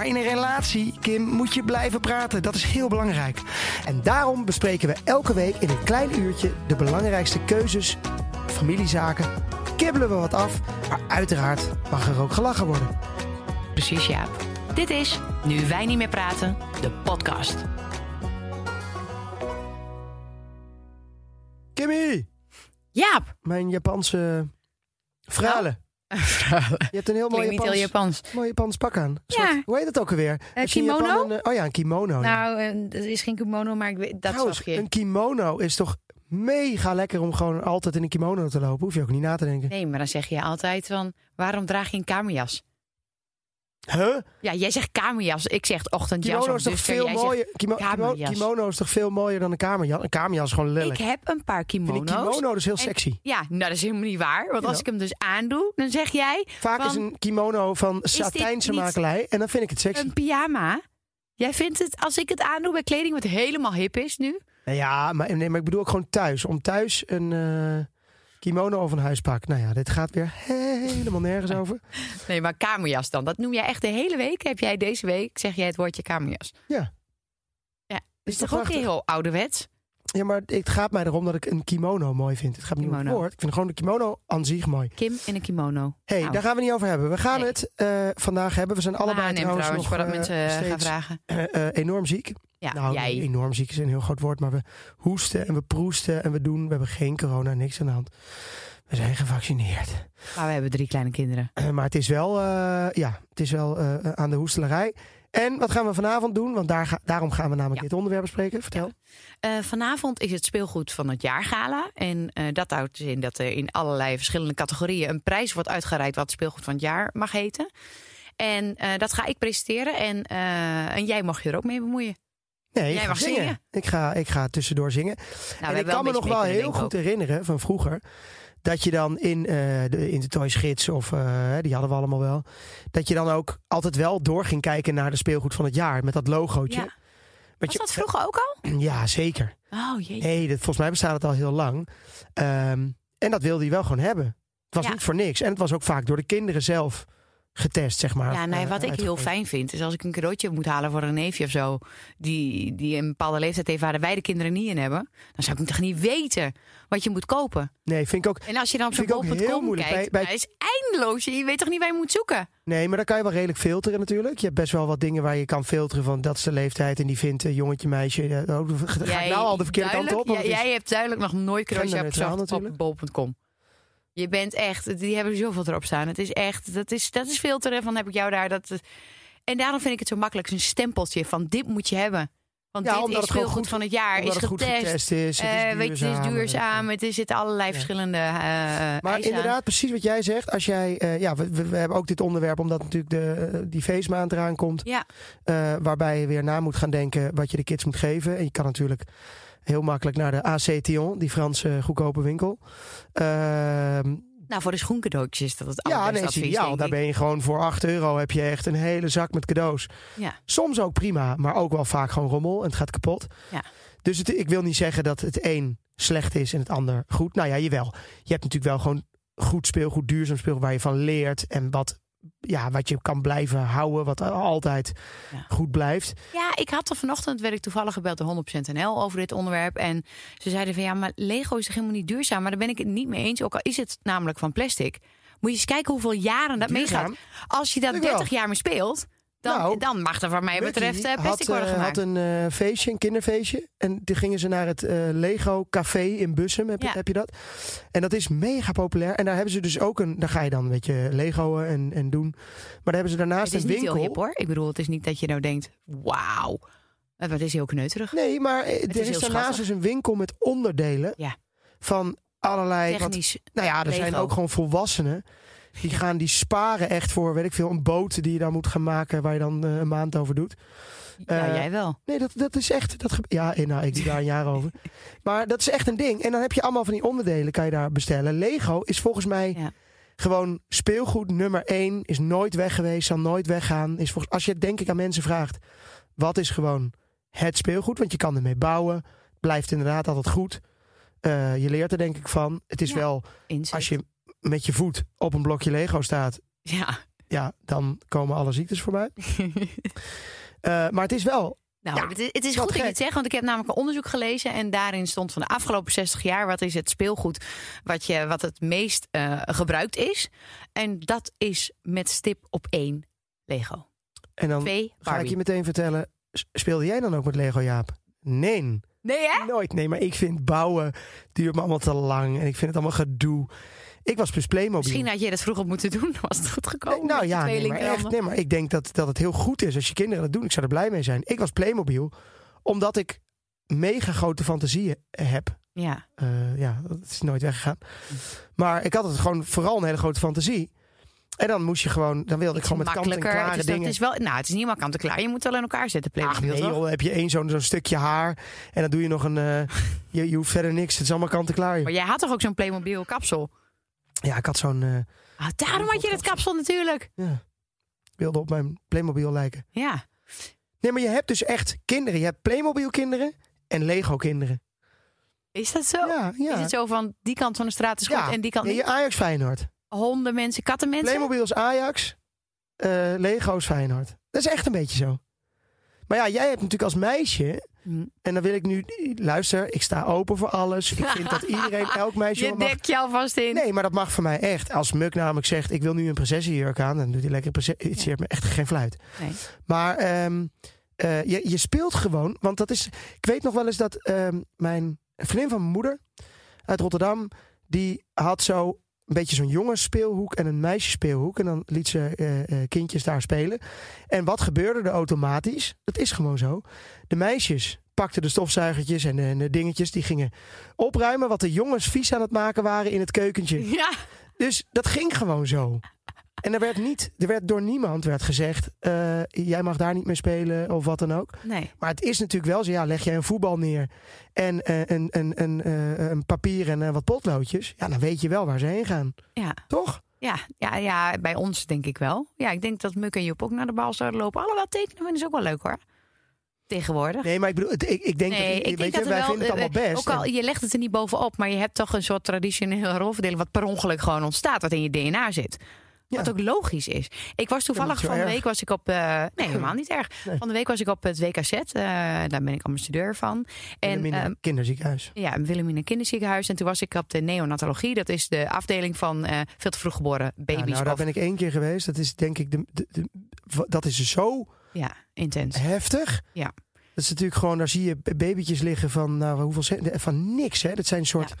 Maar in een relatie, Kim, moet je blijven praten. Dat is heel belangrijk. En daarom bespreken we elke week in een klein uurtje de belangrijkste keuzes, familiezaken. Kibbelen we wat af, maar uiteraard mag er ook gelachen worden. Precies, Jaap. Dit is Nu wij niet meer praten, de podcast. Kimmy, Jaap. mijn Japanse Je hebt een heel mooi Klinkt niet heel Japans, Japans. mooi Japans pak aan. Ja. hoe heet het ook alweer? Kimono? Japan een, eh, oh ja, een kimono. ja. Nou, eh, dat is geen kimono, maar ik weet, dat Trouwens, zag je. een kimono is toch mega lekker om gewoon altijd in een kimono te lopen. Hoef je ook niet na te denken. Nee, maar dan zeg je altijd van, waarom draag je een kamerjas? Huh? Ja, jij zegt kamerjas, ik zeg ochtendjas Kimono is toch duster. veel mooier? Kimo, kimo- kamerjas. kimono is toch veel mooier dan een kamerjas? Een kamerjas is gewoon lelijk. Ik heb een paar kimono's. die kimono dus heel En- sexy. Ja, nou dat is helemaal niet waar. Want als ik hem dus aandoe, dan zeg jij Vaak is een kimono van satijnse makelij en dan vind ik het sexy. een pyjama. Jij vindt het, als ik het aandoe bij kleding wat helemaal hip is nu. Nou ja, maar, nee, maar ik bedoel ook gewoon thuis. Om thuis een eh, kimono of een huispak. Nou ja, dit gaat weer helemaal nergens over. Nee, maar kamerjas dan. Dat noem jij echt de hele week. Heb jij deze week, zeg jij het woordje kamerjas. Ja. Ja, Is is toch toch ook heel ouderwets? Ja, maar het gaat mij erom dat ik een kimono mooi vind. Het gaat me niet om het Kimono. woord. Ik vind gewoon de kimono aan zich mooi. Kim in een kimono. hey, Nou. daar gaan we niet over hebben. We gaan Nee. het eh, vandaag hebben. We zijn allebei trouwens, trouwens, nog voordat eh, mensen eh, gaan vragen. enorm ziek. Ja, nou, jij. enorm ziek is een heel groot woord. Maar we hoesten en we proesten en we doen. We hebben geen corona, niks aan de hand. We zijn gevaccineerd. Maar we hebben drie kleine kinderen. Eh, maar het is wel, eh, ja, het is wel eh, aan de hoestelarij. En wat gaan we vanavond doen? Want daar ga- daarom gaan we namelijk Ja. dit onderwerp bespreken. Vertel. Eh, vanavond is het speelgoed van het jaargala. En eh, dat houdt dus in dat er in allerlei verschillende categorieën een prijs wordt uitgereikt wat speelgoed van het jaar mag heten. En eh, dat ga ik presenteren. En, eh, en jij mag je er ook mee bemoeien. Nee, ik Jij ga mag zingen. Ik ga, ik ga tussendoor zingen. Nou, en ik kan me nog wel heel goed herinneren van vroeger. Dat je dan in, eh, de, in de Toys Gids, of eh, die hadden we allemaal wel. Dat je dan ook altijd wel door ging kijken naar de speelgoed van het jaar. Met dat logootje. Ja. Was je- dat vroeger ook al? Ja, zeker. Oh jee. Nee, dat, volgens mij bestaat het al heel lang. Ehm, en dat wilde hij wel gewoon hebben. Het was Ja. niet voor niks. En het was ook vaak door de kinderen zelf getest, zeg maar. Ja, nee, eh, wat ik heel fijn vind, is als ik een cadeautje moet halen voor een neefje of zo, die, die een bepaalde leeftijd heeft waar wij de kinderen niet in hebben, dan zou ik toch niet weten wat je moet kopen. Nee, vind ik ook. En als je dan op zo'n bol.com kijkt, Bij- bij- dat is eindeloos. Je weet toch niet waar je moet zoeken? Nee, maar dan kan je wel redelijk filteren natuurlijk. Je hebt best wel wat dingen waar je kan filteren van dat is de leeftijd en die vindt eh, jongetje, meisje. eh, oh, ga ik nou al de verkeerde kant op? Is- jij hebt duidelijk nog nooit cadeautje op natuurlijk. bol.com. Je bent echt, die hebben zoveel erop staan. Het is echt, dat is, dat is filteren van heb ik jou daar. Dat, en daarom vind ik het zo makkelijk, zo'n stempeltje van dit moet je hebben. Want Ja, dit omdat is het speelgoed goed- van het jaar, is het goed getest. getest is. Het Eh, is weet je, het is duurzaam. Het is, zitten allerlei verschillende eh Maar eisen aan. inderdaad, precies wat jij zegt. Als jij, eh, ja, we, hebben ook dit onderwerp omdat natuurlijk de, eh, die feestmaand eraan komt. Ja, eh, waarbij je weer na moet gaan denken wat je de kids moet geven. En je kan natuurlijk heel makkelijk naar de AC Tion, die Franse goedkope winkel. Ehm, nou voor de schoencadeautjes is dat het ja, nee, advies, denk Daar ben je gewoon voor 8 euro heb je echt een hele zak met cadeaus. Ja. Soms ook prima, maar ook wel vaak gewoon rommel en het gaat kapot. Ja. Dus het, ik wil niet zeggen dat het een slecht is en het ander goed. Nou ja, jawel. Je hebt natuurlijk wel gewoon goed speelgoed, duurzaam speelgoed waar je van leert en wat, ja, wat je kan blijven houden, wat altijd Ja. goed blijft. Ja, ik had er vanochtend, werd ik toevallig gebeld door 100% NL over dit onderwerp. En ze zeiden van ja, maar Lego is toch helemaal niet duurzaam? Maar daar ben ik het niet mee eens. Ook al is het namelijk van plastic. Moet je eens kijken hoeveel jaren dat Duurzaam? meegaat. Als je dat Ik wel. 30 jaar mee speelt, dan, Nou, dan mag er wat mij betreft eh, plastic had, worden eh, gemaakt. had een eh, feestje, een kinderfeestje. En toen gingen ze naar het Lego Café in Bussum. Heb, je- Ja. heb je dat? En dat is mega populair. En daar hebben ze dus ook een. Daar ga je dan een beetje Legoen en, en doen. Maar daar hebben ze daarnaast het is een niet winkel. heel hip hoor. Ik bedoel, het is niet dat je nou denkt, wauw. Het is heel kneuterig. Nee, maar is er is, daarnaast dus een winkel met onderdelen. Ja. Van allerlei. Wat, Technisch. nou ja, er zijn ook gewoon volwassenen. Die gaan die sparen echt voor, weet ik veel, een boot die je dan moet gaan maken. Waar je dan eh, een maand over doet. Ja, Eh, jij wel. Nee, dat, dat is echt. Dat, ja, eh, nou, ik doe daar een jaar over. Maar dat is echt een ding. En dan heb je allemaal van die onderdelen, kan je daar bestellen. Lego is volgens mij Ja. gewoon speelgoed nummer één. Is nooit weg geweest, zal nooit weggaan. Is volgens, als je denk ik aan mensen vraagt, wat is gewoon het speelgoed? Want je kan ermee bouwen. Het blijft inderdaad altijd goed. Je leert er denk ik van. Het is Ja. wel, Inzicht. als je met je voet op een blokje Lego staat, Ja. ja, dan komen alle ziektes voorbij. Eh, maar het is wel Nou, Ja, het is, het is goed dat je gek. het zegt, want ik heb namelijk een onderzoek gelezen en daarin stond van de afgelopen 60 jaar wat is het speelgoed wat, je, wat het meest eh, gebruikt is. En dat is met stip op één Lego. En dan Twee ga ik je meteen vertellen, speelde jij dan ook met Lego Jaap? Nee, Nee hè? nooit. Nee, maar ik vind bouwen duurt me allemaal te lang en ik vind het allemaal gedoe. Ik was plus Playmobil. Misschien had je dat vroeger moeten doen, was het goed gekomen. Nee, nou met je ja, nee maar, tweelingbanden. echt, nee, maar ik denk dat, dat het heel goed is als je kinderen dat doen. Ik zou er blij mee zijn. Ik was Playmobil omdat ik mega grote fantasieën heb. Ja, Eh, ja, dat is nooit weggegaan. Maar ik had het gewoon vooral een hele grote fantasie. En dan moest je gewoon, dan wilde ik gewoon met kant en klare Het is, dat dingen. is wel, nou, het is niet helemaal kant en klaar. Je moet wel in elkaar zetten, Playmobil, nee, joh, dan heb je één zo'n zo'n stukje haar. En dan doe je nog een. eh, je, je hoeft verder niks. Het is allemaal kant en klaar. Maar jij had toch ook zo'n Playmobil kapsel? Ja, ik had zo'n. eh, Ah, daarom had je dat kapsel natuurlijk. ja, wilde op mijn Playmobil lijken. Ja. Nee, maar je hebt dus echt kinderen. Je hebt Playmobil kinderen en Lego kinderen. Is dat zo? Ja, ja. Is het zo van die kant van de straat is goed ja. en die kant niet? je Ajax Feyenoord. Honden, mensen, katten, mensen? Playmobil is Ajax. eh Lego is Feyenoord. Dat is echt een beetje zo. Maar ja, jij hebt natuurlijk als meisje. Hm. En dan wil ik nu. Luister, ik sta open voor alles. Ik vind dat iedereen, elk meisje. Je dekt je alvast in. Nee, maar dat mag voor mij echt. Als Muk namelijk zegt, ik wil nu een prinsessenjurk aan, dan doet hij lekker prinses- Het zeert me echt geen fluit. Nee. Maar ehm, eh, je, je speelt gewoon, want dat is... Ik weet nog wel eens dat ehm, mijn vriendin van mijn moeder uit Rotterdam, die had zo een beetje zo'n jongensspeelhoek en een meisjesspeelhoek. En dan liet ze eh, eh, kindjes daar spelen. En wat gebeurde er automatisch? Dat is gewoon zo. De meisjes pakten de stofzuigertjes en de, en de dingetjes. Die gingen opruimen wat de jongens vies aan het maken waren in het keukentje. Ja. Dus dat ging gewoon zo. En er werd niet, er werd door niemand werd gezegd: eh, jij mag daar niet mee spelen of wat dan ook. Nee. Maar het is natuurlijk wel zo: ja, leg jij een voetbal neer en eh, een, een, een, eh, een papier en wat potloodjes, ja, dan weet je wel waar ze heen gaan, Ja. toch? Ja, ja, ja, bij ons denk ik wel. Ja, ik denk dat Muk en Joep ook naar de bal zouden lopen. Alhoewel tekenen vinden ze ook wel leuk hoor. Tegenwoordig. Nee, maar ik bedoel, ik, ik denk, Nee, dat, ik weet je, wij wel, vinden het allemaal best. Ook al, je legt het er niet bovenop, maar je hebt toch een soort traditionele rolverdeling wat per ongeluk gewoon ontstaat, wat in je DNA zit. Wat ook logisch is. Ik was toevallig van de week was ik op. Eh, nee, helemaal niet erg. Van de week was ik op het WKZ. Eh, daar ben ik ambassadeur van. En, een ehm, Kinderziekenhuis. Ja, in een Kinderziekenhuis. En toen was ik op de neonatologie. Dat is de afdeling van eh, veel te vroeg geboren baby's. Nou, daar ben ik één keer geweest. Dat is denk ik. De, dat is zo. Ja, intens. Heftig. Ja. Dat is natuurlijk gewoon, daar zie je babytjes liggen van, nou, hoeveel, van niks. Hè? Dat zijn een soort.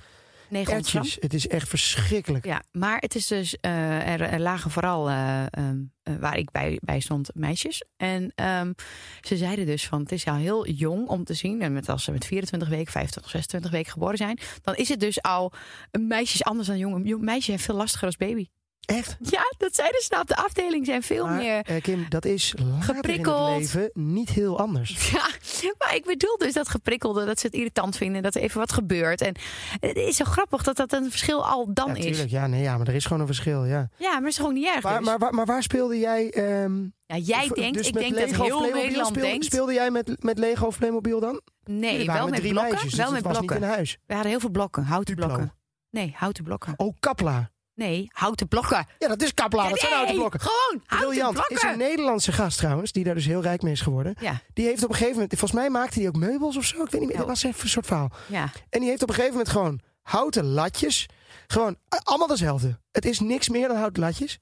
Het is echt verschrikkelijk. Ja, maar het is dus, eh, er, lagen vooral, eh, ehm, eh, waar ik bij, bij stond, meisjes. En ehm, ze zeiden dus van, het is al heel jong om te zien. En met, als ze met 24 weken, 25, 26 weken geboren zijn. Dan is het dus al, een meisje anders dan jongen. Een meisje heeft veel lastiger als baby. Echt? Ja, dat zeiden ze nou op de afdeling. Zijn veel Maar, meer... eh, Kim, dat is later Geprikkeld. in het leven niet heel anders. Ja, maar ik bedoel dus dat geprikkelde, dat ze het irritant vinden, dat er even wat gebeurt. En het is zo grappig dat dat een verschil al dan Ja, is. tuurlijk. Ja, nee, ja, maar er is gewoon een verschil, ja. Ja, maar het is gewoon niet erg. Maar, dus. maar, waar- maar waar speelde jij... ehm, ja, jij denkt, dus ik met denk dat Lego of heel Playmobil Nederland speelde, denkt. Speelde jij met, met Lego of Playmobil dan? Nee, wel met drie blokken. meisjes, wel dus met het was blokken. niet in huis. We hadden heel veel blokken, houten Duplo. blokken. Nee, houten blokken. Oh, Kapla. Nee, houten blokken. Ja, dat is Kapla. Dat zijn houten blokken. Gewoon houten Briljant. blokken. Is een Nederlandse gast trouwens, die daar dus heel rijk mee is geworden. Ja, Die heeft op een gegeven moment, volgens mij maakte hij ook meubels of zo. Ik weet niet meer, dat was even een soort verhaal. ja. En die heeft op een gegeven moment gewoon houten latjes. Gewoon eh, allemaal dezelfde. Het is niks meer dan houten latjes.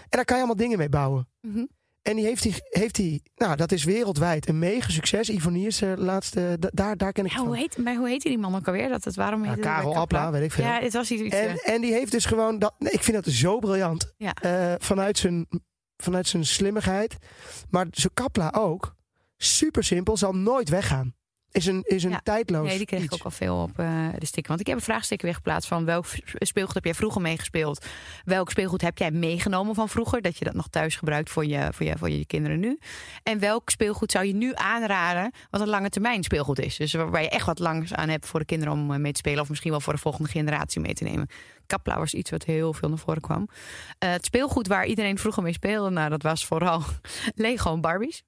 En daar kan je allemaal dingen mee bouwen. Mhm. En die heeft hij, heeft hij, nou dat is wereldwijd een mega succes. Ivonie is de laatste, da- daar, daar ken ik Ja, het hoe, van. heet, maar hoe heette die man ook alweer? Dat het, waarom Ja, heette het Karel? Appla, weet ik veel. Ja, het was iets. En, eh, en die heeft dus gewoon, dat, nee, ik vind dat zo briljant. Ja. Eh, vanuit, zijn, vanuit zijn slimmigheid. Maar zo Kapla ook. Super simpel, zal nooit weggaan. Is een, is een Ja. tijdloos Nee, die kreeg ik ook al veel op eh, de sticker. Want ik heb een vraagsticker weer geplaatst van welk speelgoed heb jij vroeger meegespeeld? Welk speelgoed heb jij meegenomen van vroeger? Dat je dat nog thuis gebruikt voor je, voor je, voor je kinderen nu. En welk speelgoed zou je nu aanraden wat een lange termijn speelgoed is? Dus waar waar je echt wat langs aan hebt voor de kinderen om eh, mee te spelen. Of misschien wel voor de volgende generatie mee te nemen. Kapla was iets wat heel veel naar voren kwam. Eh, het speelgoed waar iedereen vroeger mee speelde, nou, dat was vooral Lego en Barbies.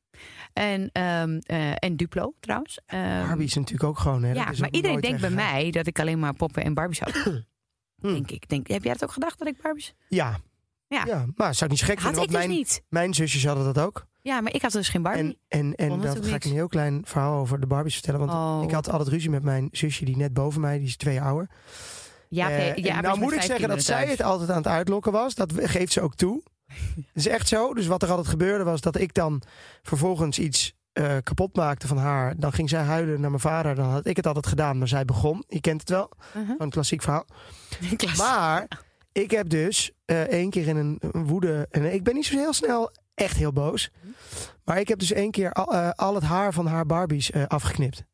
En, ehm, eh, en Duplo trouwens. Ehm, Barbie is natuurlijk ook gewoon. Hè, dat ja, maar iedereen denkt bij mij dat ik alleen maar poppen en Barbies had. Denk ik. Denk, heb jij het ook gedacht dat ik Barbies? Ja. Ja. ja. Maar zou ik niet gek Had vinden, ik dus mijn, niet. mijn zusjes hadden dat ook. Ja, maar ik had dus geen Barbie. En, en, en dat ga ik een heel klein verhaal over de Barbies vertellen. Want Oh. ik had altijd ruzie met mijn zusje die net boven mij, die is twee jaar ouder. Ja, Eh, ja, nou moet ik zeggen dat zij het altijd aan het uitlokken was. Dat geeft ze ook toe. Dat is echt zo. Dus wat er altijd gebeurde was dat ik dan vervolgens iets eh, kapot maakte van haar. Dan ging zij huilen naar mijn vader. Dan had ik het altijd gedaan, maar zij begon. Je kent het wel. Gewoon een klassiek verhaal. Maar ik heb dus eh één keer in een, woede. En ik ben niet zo heel snel echt heel boos. Maar ik heb dus één keer al, al het haar van haar Barbies afgeknipt.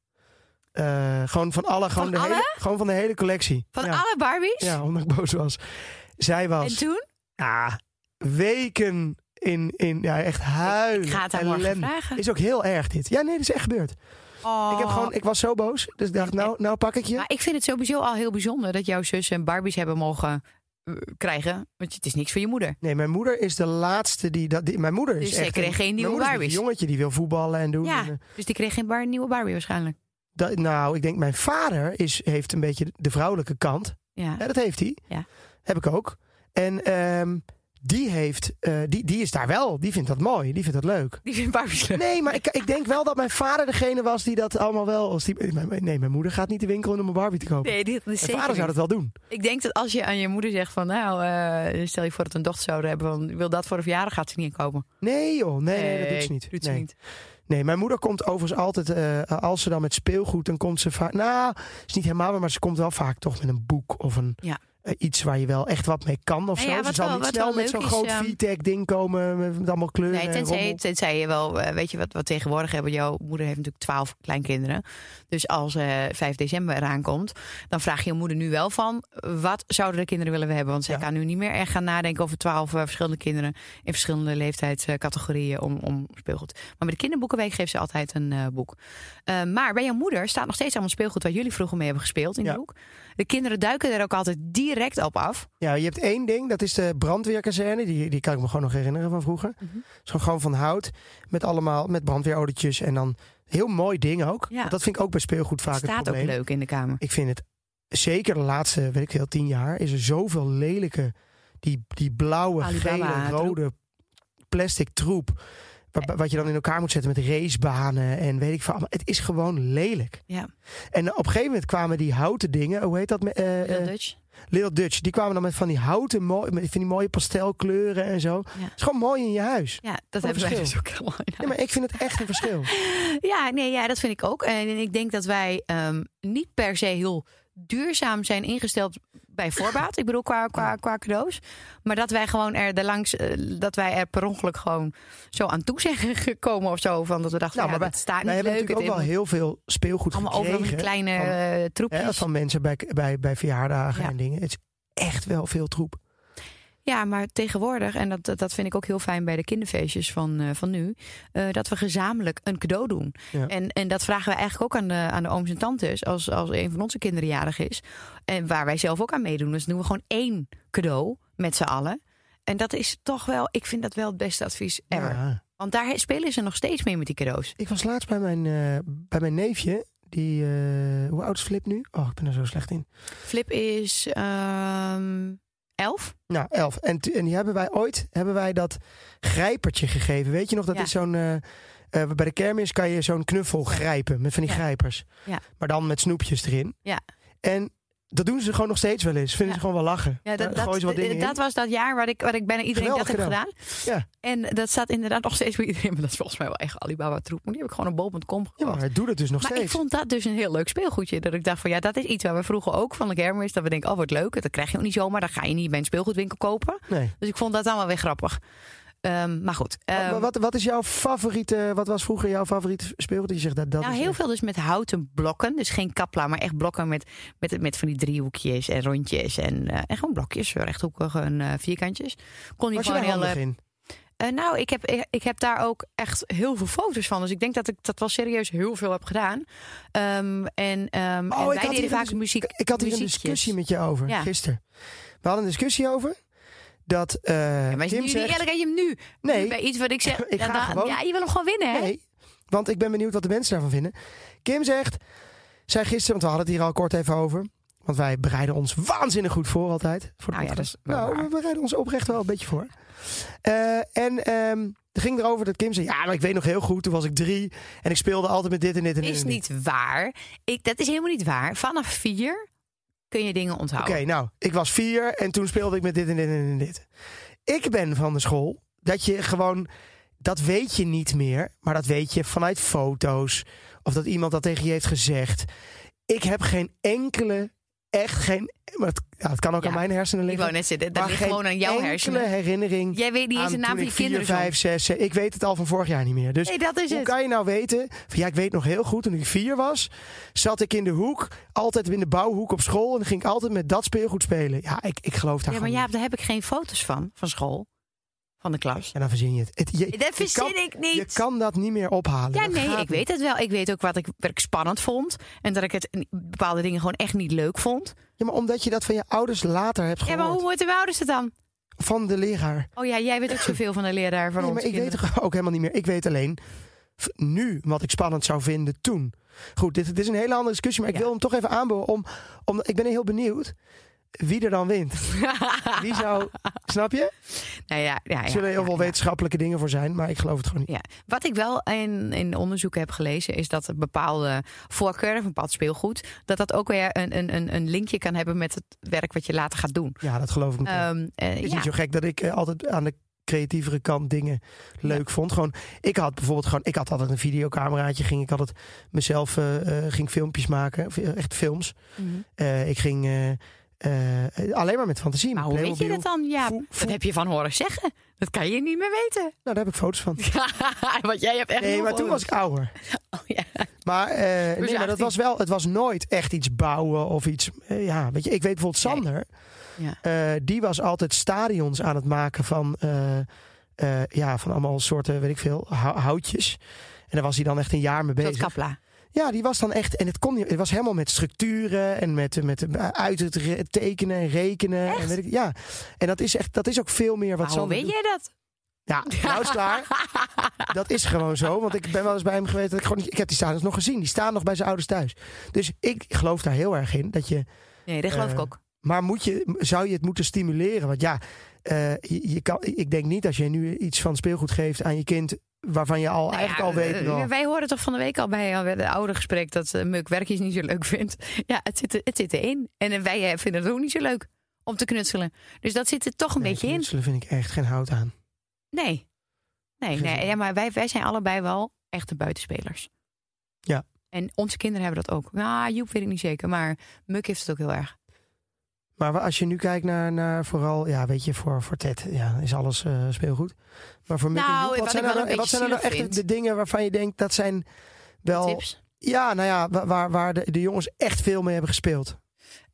Eh, gewoon van alle, gewoon, Van de alle? hele, gewoon van de hele collectie. Van ja. alle Barbies? Ja, omdat ik boos was. Zij was En toen? ja, weken in, in ja, echt huilen. Ik ga het vragen. Is ook heel erg dit. Ja, nee, dat is echt gebeurd. Oh. Ik, heb gewoon, ik was zo boos. Dus ik dacht, nou, nou pak ik je. Maar ik vind het sowieso al heel bijzonder dat jouw zus en Barbies hebben mogen eh, krijgen. Want het is niks voor je moeder. Nee, mijn moeder is de laatste die dat. Die, mijn moeder is Dus echt. kreeg een- geen nieuwe Barbies. Een jongetje die wil voetballen en doen. Ja, En, eh, dus die kreeg geen bar nieuwe Barbie waarschijnlijk. Dat, nou, ik denk mijn vader is, heeft een beetje de vrouwelijke kant. Ja. Ja, dat heeft hij. Ja. Heb ik ook. En ehm, die heeft, eh, die, die is daar wel. Die vindt dat mooi. Die vindt dat leuk. Die vindt Barbies leuk. Nee, maar ik, ik denk wel dat mijn vader degene was die dat allemaal wel. Als die, nee, mijn moeder gaat niet de winkel in om een Barbie te kopen. Nee, dit is mijn vader zou dat wel doen. Ik denk dat als je aan je moeder zegt van... nou, eh, stel je voor dat een dochter zouden hebben... van wil dat voor de verjaardag, gaat ze niet inkopen. Nee, joh. Nee, nee, dat doet ze niet. Doet ze nee. niet. Nee, mijn moeder komt overigens altijd. eh, als ze dan met speelgoed, dan komt ze vaak. Nou, is niet helemaal, maar ze komt wel vaak toch met een boek of een. Ja. Eh, iets waar je wel echt wat mee kan of zo. ja, ze wat zal wel- niet snel met zo'n groot ehm, VTech ding komen met, met allemaal kleuren. Nee, en tenzij, tenzij je wel, eh, weet je wat, wat tegenwoordig hebben. Jouw moeder heeft natuurlijk twaalf kleinkinderen. Dus als eh 5 december eraan komt, dan vraag je je moeder nu wel van... wat zouden de kinderen willen we hebben? Want zij Ja. kan nu niet meer echt gaan nadenken over twaalf eh, verschillende kinderen... in verschillende leeftijdscategorieën om, om speelgoed. Maar met de kinderboekenweek geeft ze altijd een eh, boek. Eh, maar bij jouw moeder staat nog steeds allemaal speelgoed... waar jullie vroeger mee hebben gespeeld in die boek. De kinderen duiken er ook altijd direct op af. Ja, je hebt één ding, dat is de brandweerkazerne. Die, die kan ik me gewoon nog herinneren van vroeger. Mhm. Zo gewoon van hout, met allemaal met brandweerodetjes en dan heel mooi ding ook. Ja. Dat vind ik ook bij speelgoed vaak het staat ook probleem. leuk in de kamer. Ik vind het zeker de laatste, weet ik veel, tien jaar is er zoveel lelijke, die, die blauwe, Alibaba gele, rode plastic troep. Wa- Wat je dan in elkaar moet zetten met racebanen en weet ik veel. Het is gewoon lelijk. Ja, En op een gegeven moment kwamen die houten dingen, hoe heet dat? eh, Little eh, Dutch. Little Dutch. Die kwamen dan met van die houten, mooi, met van die mooie pastelkleuren en zo. Het is gewoon mooi in je huis. Ja, dat hebben wij dus verschil. ook helemaal in Nee, maar ik vind het echt een verschil. Ja, nee, ja, dat vind ik ook. En ik denk dat wij ehm, niet per se heel duurzaam zijn ingesteld bij voorbaat. Ik bedoel, qua, qua, qua cadeaus. Maar dat wij gewoon er de langs, eh, dat wij er per ongeluk gewoon zo aan toe zijn gekomen of zo. Van dat we dachten, Nou, ja, maar dat staat niet hebben leuk. natuurlijk ook wel heel veel speelgoed allemaal overal van die gekregen. kleine van- eh, troepjes. Van mensen bij, bij, bij verjaardagen Ja. en dingen. Het is echt wel veel troep. Ja, maar tegenwoordig, en dat, dat vind ik ook heel fijn bij de kinderfeestjes van, eh, van nu, eh, dat we gezamenlijk een cadeau doen. Ja. En, en dat vragen we eigenlijk ook aan de, aan de ooms en tantes als, als een van onze kinderen jarig is. En waar wij zelf ook aan meedoen. Dus dan doen we gewoon één cadeau met z'n allen. En dat is toch wel, ik vind dat wel het beste advies ever. Ja. Want daar spelen ze nog steeds mee met die cadeaus. Ik was laatst bij mijn, eh, bij mijn neefje. Die, hoe oud is Flip nu? Oh, ik ben er zo slecht in. Flip is ehm elf. Nou, elf. En, en die hebben wij ooit hebben wij dat grijpertje gegeven. Weet je nog, dat Ja. is zo'n... eh, eh, bij de kermis kan je zo'n knuffel grijpen met van die Ja. grijpers. Ja. Maar dan met snoepjes erin. Ja. En dat doen ze gewoon nog steeds wel eens. Vinden Ja. ze gewoon wel lachen. Ja, dat, Dan wat dat, dingen dat in. was dat jaar waar ik, waar ik bijna iedereen Geweldig dat heb gedaan. Ja. En dat staat inderdaad nog steeds bij iedereen. Maar dat is volgens mij wel echt Alibaba troep. Maar die heb ik gewoon op bol.com Ja, gekocht. maar hij doet het dus nog maar steeds. ik vond dat dus een heel leuk speelgoedje. Dat ik dacht van ja, dat is iets waar we vroeger ook van de kermis. Dat we denken, oh wat leuk. Dat krijg je ook niet zomaar. Dat ga je niet bij een speelgoedwinkel kopen. Nee. Dus ik vond dat dan wel weer grappig. Ehm, maar goed. Wat- ehm, wat, wat is jouw favoriete, wat was vroeger jouw favoriete speelgoed? Je zegt dat, dat nou, heel echt- veel dus met houten blokken. Dus geen kapla, maar echt blokken met, met, met van die driehoekjes en rondjes. En, eh, en gewoon blokjes, rechthoekige en eh, vierkantjes. Kon je Was je gewoon daar heel... eh, in? eh, nou, ik heb, ik, ik heb daar ook echt heel veel foto's van. Dus ik denk dat ik dat wel serieus heel veel heb gedaan. Ehm, en Oh, en wij deden vaak muziek. Ik had hier een discussie met je over Ja. gisteren. We hadden een discussie over dat eh Ja, maar nu zegt... eerlijk je hem nu Nee. bij iets wat ik zeg. Ik ga dan- gewoon- Ja, je wil hem gewoon winnen, hè? Nee, want ik ben benieuwd wat de mensen daarvan vinden. Kim zegt, zij gisteren, want we hadden het hier al kort even over. Want wij bereiden ons waanzinnig goed voor altijd. Voor de Nou ja, podcast. dat is wel nou, we bereiden ons oprecht wel een beetje voor. Eh, en ehm er ging erover dat Kim zei, ja, maar ik weet nog heel goed, toen was ik drie. En ik speelde altijd met dit en dit en dit. is en dit. niet waar. Ik, dat is helemaal niet waar. Vanaf vier kun je dingen Oké, onthouden. nou, ik was vier en toen speelde ik met dit en dit en dit. Ik ben van de school dat je gewoon, dat weet je niet meer, maar dat weet je vanuit foto's of dat iemand dat tegen je heeft gezegd. Ik heb geen enkele, echt geen, maar het, ja, het kan ook Ja, aan mijn hersenen Ik liggen. wou net zeggen, dat ligt gewoon aan jouw hersenen. herinnering. Jij weet niet eens de naam van je ik kinderen. zo. vijf, zes, zeven- ik weet het al van vorig jaar niet meer. Dus Nee, dat is hoe het. kan je nou weten? Van, ja, ik weet nog heel goed, toen ik vier was, zat ik in de hoek, altijd in de bouwhoek op school. En dan ging ik altijd met dat speelgoed spelen. Ja, ik, ik geloof daar Ja, maar ja, daar heb ik geen foto's van, van school. Van de klas. En dan verzin je het. Het- je, Dat verzin kan, ik niet. Je kan dat niet meer ophalen. Ja, Dat nee, ik weet het wel. Ik weet ook wat ik, wat ik spannend vond. En dat ik het bepaalde dingen gewoon echt niet leuk vond. Ja, maar omdat je dat van je ouders later hebt Ja, gehoord. maar hoe moeten we ouders het dan? Van de leraar. Oh ja, jij weet ook zoveel van de leraar van Nee, ons maar ik weet ook helemaal niet meer. Ik weet alleen nu wat ik spannend zou vinden toen. Goed, dit, dit is een hele andere discussie, maar ik Ja. wil hem toch even aanboren. Om, om, ik ben heel benieuwd wie er dan wint. Wie zou, snap je? Nou ja, ja, ja, Er zullen heel ja, veel wetenschappelijke dingen voor zijn, maar ik geloof het gewoon niet. Ja. Wat ik wel in, in onderzoeken heb gelezen, is dat een bepaalde voorkeur, of een bepaald speelgoed, dat dat ook weer een, een, een- een linkje kan hebben met het werk wat je later gaat doen. Ja, dat geloof ik. Ehm, eh, Het is niet zo gek dat ik eh, altijd aan de creatievere kant dingen leuk vond. Gewoon, ik had bijvoorbeeld gewoon, ik had altijd een videocameraatje, ging ik altijd mezelf eh, ging filmpjes maken, echt films. Mhm. Ik ging eh, eh, alleen maar met fantasie. Maar met hoe weet je dat dan? Ja, dat foe- heb je van horen zeggen. Dat kan je niet meer weten. Nou, daar heb ik foto's van. Want jij hebt echt Nee, maar toen was ik ouder. Oh, ja. Maar, eh, nee, maar dat 18. was wel, het was nooit echt iets bouwen of iets. ja, weet je, ik weet bijvoorbeeld Nee. Sander. Ja. die was altijd stadions aan het maken van, ja, van allemaal soorten, weet ik veel, hou- houtjes. En daar was hij dan echt een jaar mee Tot bezig. kapla. Ja, die was dan echt. En het, kon, niet- het was helemaal met structuren en met, met eh, uit het re- tekenen en rekenen. En weet ik, ja, en dat is echt, dat is ook veel meer wat Maar hoe weet doet. jij dat? Ja, nou is klaar. Dat is gewoon zo. Want ik ben wel eens bij hem geweest. Dat ik, gewoon, ik heb die stadions nog gezien. Die staan nog bij zijn ouders thuis. Dus ik geloof daar heel erg in. Dat je, Nee, dat geloof ik Eh, ook. maar moet je, zou je het moeten stimuleren? Want ja, eh, je, je kan, ik denk niet als je nu iets van speelgoed geeft aan je kind. Waarvan je al Nou eigenlijk ja, al weet. eh, wij hoorden toch van de week al bij eh, het oude gesprek dat uh, Muk werkjes niet zo leuk vindt. Ja, het zit, er- het zit erin. En eh, wij eh, vinden het ook niet zo leuk om te knutselen. Dus dat zit er toch een nee, beetje in. knutselen vind ik echt geen hout aan. Nee. Nee, nee ja, maar wij, wij zijn allebei wel echte buitenspelers. Ja. En onze kinderen hebben dat ook. Nou, Joep weet ik niet zeker, maar Muk heeft het ook heel erg. Maar als je nu kijkt naar, naar vooral, ja, weet je, voor, voor Ted ja, is alles eh, speelgoed. Maar voor Mick en Nou, Joep, wat zijn, nou, wat zijn er nou beetje echt de, dingen waarvan je denkt dat zijn wel. Tips. Ja, nou ja, wa- waar, waar de, de jongens echt veel mee hebben gespeeld.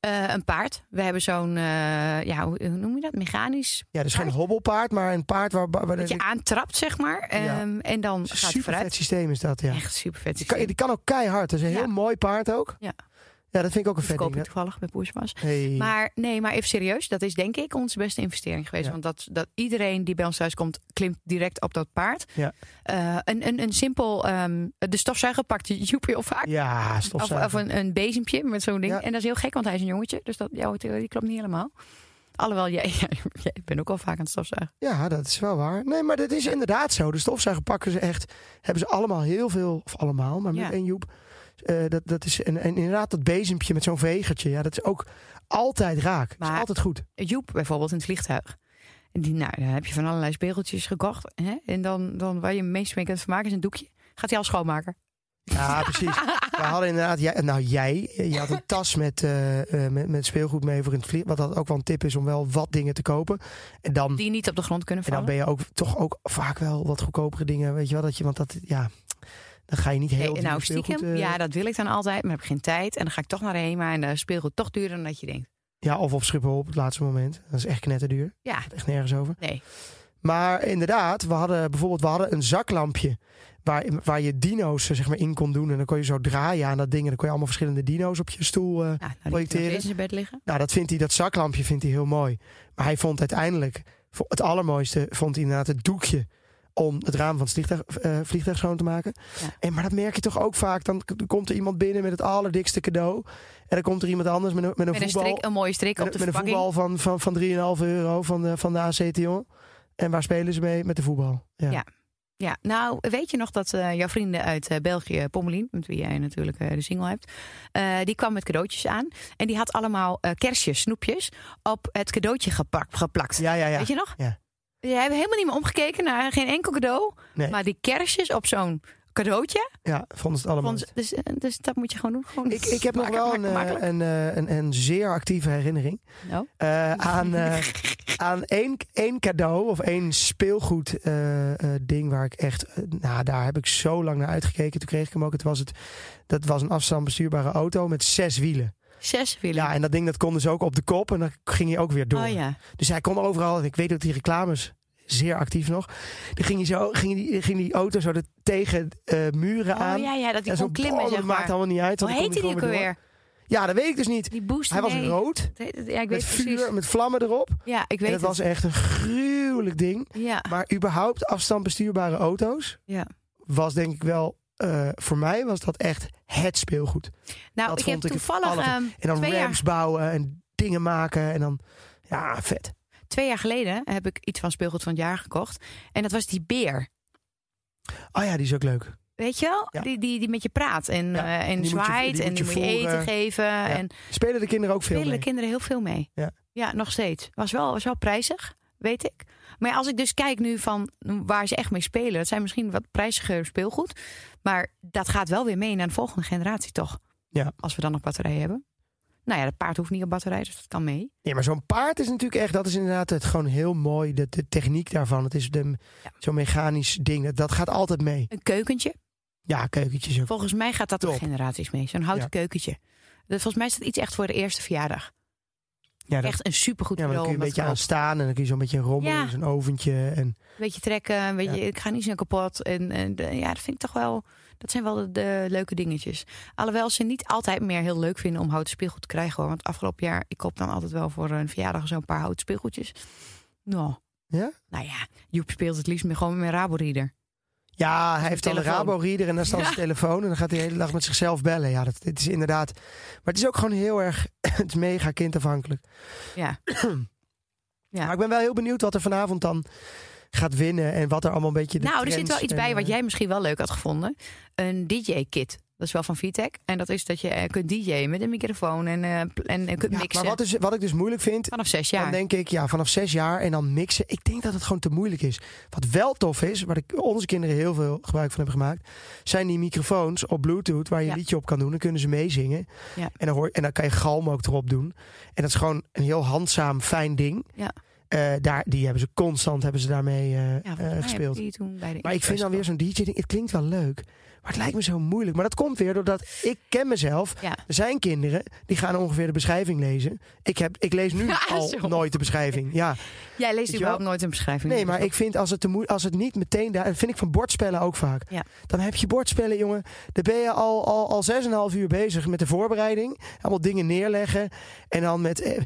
Eh, een paard. We hebben zo'n, eh, ja, hoe, noem je dat? Mechanisch. Ja, dus geen Paard? hobbelpaard, maar een paard waar, waar Dat je aantrapt, zeg maar. Ja. Ehm, en dan gaat super vooruit. vet systeem is dat, ja. Echt super vet. Die kan, die kan ook keihard. Dat is een Ja. heel mooi paard ook. Ja. Ja, dat vind ik ook een vet verkoop ding. ik toevallig bij Poersmas. Hey. Maar nee, maar even serieus. Dat is denk ik onze beste investering geweest. Ja. Want dat, dat iedereen die bij ons thuis komt, klimt direct op dat paard. Ja. Eh, een, een, een simpel, ehm, de stofzuiger pakt Joep heel vaak. ja, Of, stofzuiger. of een, een bezempje met zo'n ding. Ja. En dat is heel gek, want hij is een jongetje. Dus dat, jouw theorie klopt niet helemaal. Alhoewel, jij, jij bent ook al vaak aan het stofzuigen. Ja, dat is wel waar. Nee, maar dat is inderdaad zo. De stofzuiger pakken ze echt. Hebben ze allemaal heel veel, of allemaal, maar. Mick en Joep. Eh, dat, dat is, en, en inderdaad, dat bezempje met zo'n vegertje. Ja, dat is ook altijd raak. Dat is Maar- altijd goed. Joep bijvoorbeeld in het vliegtuig. En die, nou, dan heb je van allerlei speeltjes gekocht. Hè? En dan, dan waar je het meest mee kunt vermaken is een doekje. Gaat hij al schoonmaken. Ja, precies. We hadden inderdaad, jij, nou jij, je had een tas met, eh, met, met speelgoed mee voor in het vlieg. Wat dat ook wel een tip is om wel wat dingen te kopen. En dan, Die niet op de grond kunnen en dan vallen. ben je ook toch ook vaak wel wat goedkopere dingen. Weet je wel, dat je, want dat, ja, dan ga je niet heel Nee, nou, stiekem, eh, ja, dat wil ik dan altijd, maar heb ik geen tijd. En dan ga ik toch naar HEMA en de speelgoed toch duurder dan dat je denkt. ja, of op Schiphol op het laatste moment. Dat is echt knetterduur. Ja, echt nergens over. nee. Maar inderdaad, we hadden bijvoorbeeld we hadden een zaklampje. Waar, waar je dino's eh, zeg maar, in kon doen. En dan kon je zo draaien aan dat ding. En dan kon je allemaal verschillende dino's op je stoel. eh, Nou, nou Projecteren. in zijn bed liggen. Nou, dat vindt hij, dat zaklampje vindt hij heel mooi. Maar hij vond uiteindelijk, het allermooiste vond hij inderdaad het doekje om het raam van het vliegtuig, eh, vliegtuig schoon te maken. Ja. En, maar dat merk je toch ook vaak. Dan komt er iemand binnen met het allerdikste cadeau. En dan komt er iemand anders met een, met een Met een, voetbal. strik, een mooie strik op de met een voetbal van, van, van 3,5 euro van de, van de AC Tion. En waar spelen ze mee? Met de voetbal. Ja. Ja. Ja, nou, weet je nog dat eh, jouw vrienden uit eh, België, Pommelien, met wie jij natuurlijk de single hebt, die kwam met cadeautjes aan. En die had allemaal kersjes, snoepjes, op het cadeautje gepak- geplakt. Ja, ja, ja. Weet je nog? Ja. Jij hebt helemaal niet meer omgekeken naar geen enkel cadeau. Nee. Maar die kersjes op zo'n cadeautje, Ja, vonden ze het allemaal. vond dus, eh, dus dat moet je gewoon doen. Gewoon Ik, ik heb nog wel een, eh, een, eh, een, een zeer actieve herinnering. Eh, aan, aan één, één cadeau of één speelgoed ding waar ik echt, nou daar heb ik zo lang naar uitgekeken. Toen kreeg ik hem ook. Het was het, dat was een afstandsbestuurbare auto met zes wielen. Zes. Ja, en dat ding dat kon dus ook op de kop en dan ging hij ook weer door. oh ja. Dus hij kon overal. Ik weet ook die reclames zeer actief nog. Dan ging hij zo, ging die, ging die auto zo er tegen eh, muren aan. Oh ja, ja, dat die En kon klimmen, zeg dat maar. maakt allemaal niet uit. Hoe want dan heet kon die hij ook weer alweer? Ja, dat weet ik dus niet. Die boost Hij was nee. rood. Ja, ik Met weet precies. vuur, met vlammen erop. Ja, ik weet En dat het. was echt een gruwelijk ding. Ja, Maar überhaupt afstandbestuurbare auto's ja. was denk ik wel... eh, voor mij was dat echt het speelgoed. Nou, Dat ik heb vond ik het toevallig ehm, En dan ramps jaar, bouwen en dingen maken. En dan, ja, vet. twee jaar geleden heb ik iets van speelgoed van het jaar gekocht. En dat was die beer. Oh ja, die is ook leuk. Weet je wel? Ja. Die, die, die met je praat en, Ja, eh, en die moet je- zwaait die en moet je moet je eten geven. En Spelen de kinderen ook veel spelen de mee? kinderen heel veel mee. Ja. nog steeds. Was wel, was wel prijzig, weet ik. Maar ja, als ik dus kijk nu van waar ze echt mee spelen, dat zijn misschien wat prijziger speelgoed. Maar dat gaat wel weer mee naar de volgende generatie, toch? Ja. Als we dan nog batterijen hebben. Nou ja, het paard hoeft niet op batterij, dus dat kan mee. Nee, maar zo'n paard is natuurlijk echt... Dat is inderdaad het gewoon heel mooi. De, de techniek daarvan. Het is de, Ja. zo'n mechanisch ding. Dat, dat gaat altijd mee. Een keukentje. Ja, keukentjes ook. Volgens mij gaat dat door generaties mee. Zo'n houten Ja. keukentje. Dat, volgens mij is dat iets echt voor de eerste verjaardag. Ja, dat, Echt een supergoed ja, maar dan kun je een beetje aan staan. En dan kun je zo'n beetje een rommel Ja. in zo'n oventje. En Een beetje trekken, een beetje, ik ga niet snel kapot. En, en ja, dat vind ik toch wel... Dat zijn wel de, de leuke dingetjes. Alhoewel ze niet altijd meer heel leuk vinden om houten speelgoed te krijgen. Hoor. Want afgelopen jaar, ik koop dan altijd wel voor een verjaardag zo'n paar houten speelgoedjes. Nou, Ja? nou ja, Joep speelt het liefst met, gewoon met mijn Rabo-reader. Ja, hij heeft dan een telefoon. Rabo-reader en dan staat Ja. zijn telefoon. En dan gaat hij de hele dag met zichzelf bellen. Ja, dat, het is inderdaad... Maar het is ook gewoon heel erg... Het is mega kindafhankelijk. Ja. Ja. Maar ik ben wel heel benieuwd wat er vanavond dan gaat winnen. En wat er allemaal een beetje de Nou, er zit wel iets en, bij wat eh, jij misschien wel leuk had gevonden. Een DJ-kit. Dat is wel van Vitec. En dat is dat je eh, kunt DJ'en met een microfoon en, eh, en, en kunt Ja, mixen. maar wat, is, wat ik dus moeilijk vind... Vanaf zes Dan jaar. denk ik, ja, vanaf zes jaar en dan mixen. Ik denk dat het gewoon te moeilijk is. Wat wel tof is, waar ik onze kinderen heel veel gebruik van hebben gemaakt, zijn die microfoons op Bluetooth waar je een liedje op kan doen. Dan kunnen ze meezingen. Ja. En, dan hoor, en dan kan je galm ook erop doen. En dat is gewoon een heel handzaam, fijn ding. Ja. Eh, daar, die hebben ze constant hebben ze daarmee eh, Ja, eh, gespeeld. Maar ik vind dan weer zo'n DJ-ding, het klinkt wel leuk. Maar het lijkt me zo moeilijk. Maar dat komt weer doordat ik ken mezelf. Ja. Er zijn kinderen die gaan ongeveer de beschrijving lezen. Ik, heb, ik lees nu al zo. nooit de beschrijving. Ja. Jij leest überhaupt nooit een beschrijving. Nee, Dus maar ik vind als het, te als het niet meteen daar. Dat vind ik van bordspellen ook vaak. Ja. Dan heb je bordspellen, jongen. Dan ben je al, al, al 6,5 uur bezig met de voorbereiding. Allemaal dingen neerleggen. En dan met. eh,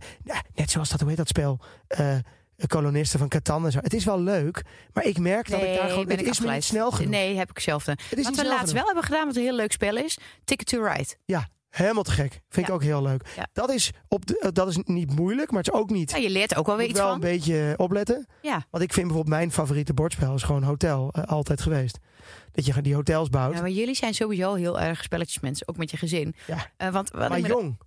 net zoals dat, hoe heet dat spel? Eh kolonisten van Catan en zo. Het is wel leuk, maar ik merk dat ik daar gewoon. ben Het ik is me niet snel genoeg. Nee, heb ik het is Wat we laatst genoeg. wel hebben gedaan, wat een heel leuk spel is. Ticket to Ride. Ja, helemaal te gek. Vind ik ook heel leuk. Ja. Dat, is op de, eh, dat is niet moeilijk, maar het is ook niet. Ja, je leert ook wel weer iets wel van. een beetje opletten. Ja. Want ik vind bijvoorbeeld mijn favoriete bordspel is gewoon hotel. eh, altijd geweest. Dat je die hotels bouwt. Ja, maar jullie zijn sowieso heel erg spelletjesmensen, ook met je gezin. Ja. Eh, want maar jong.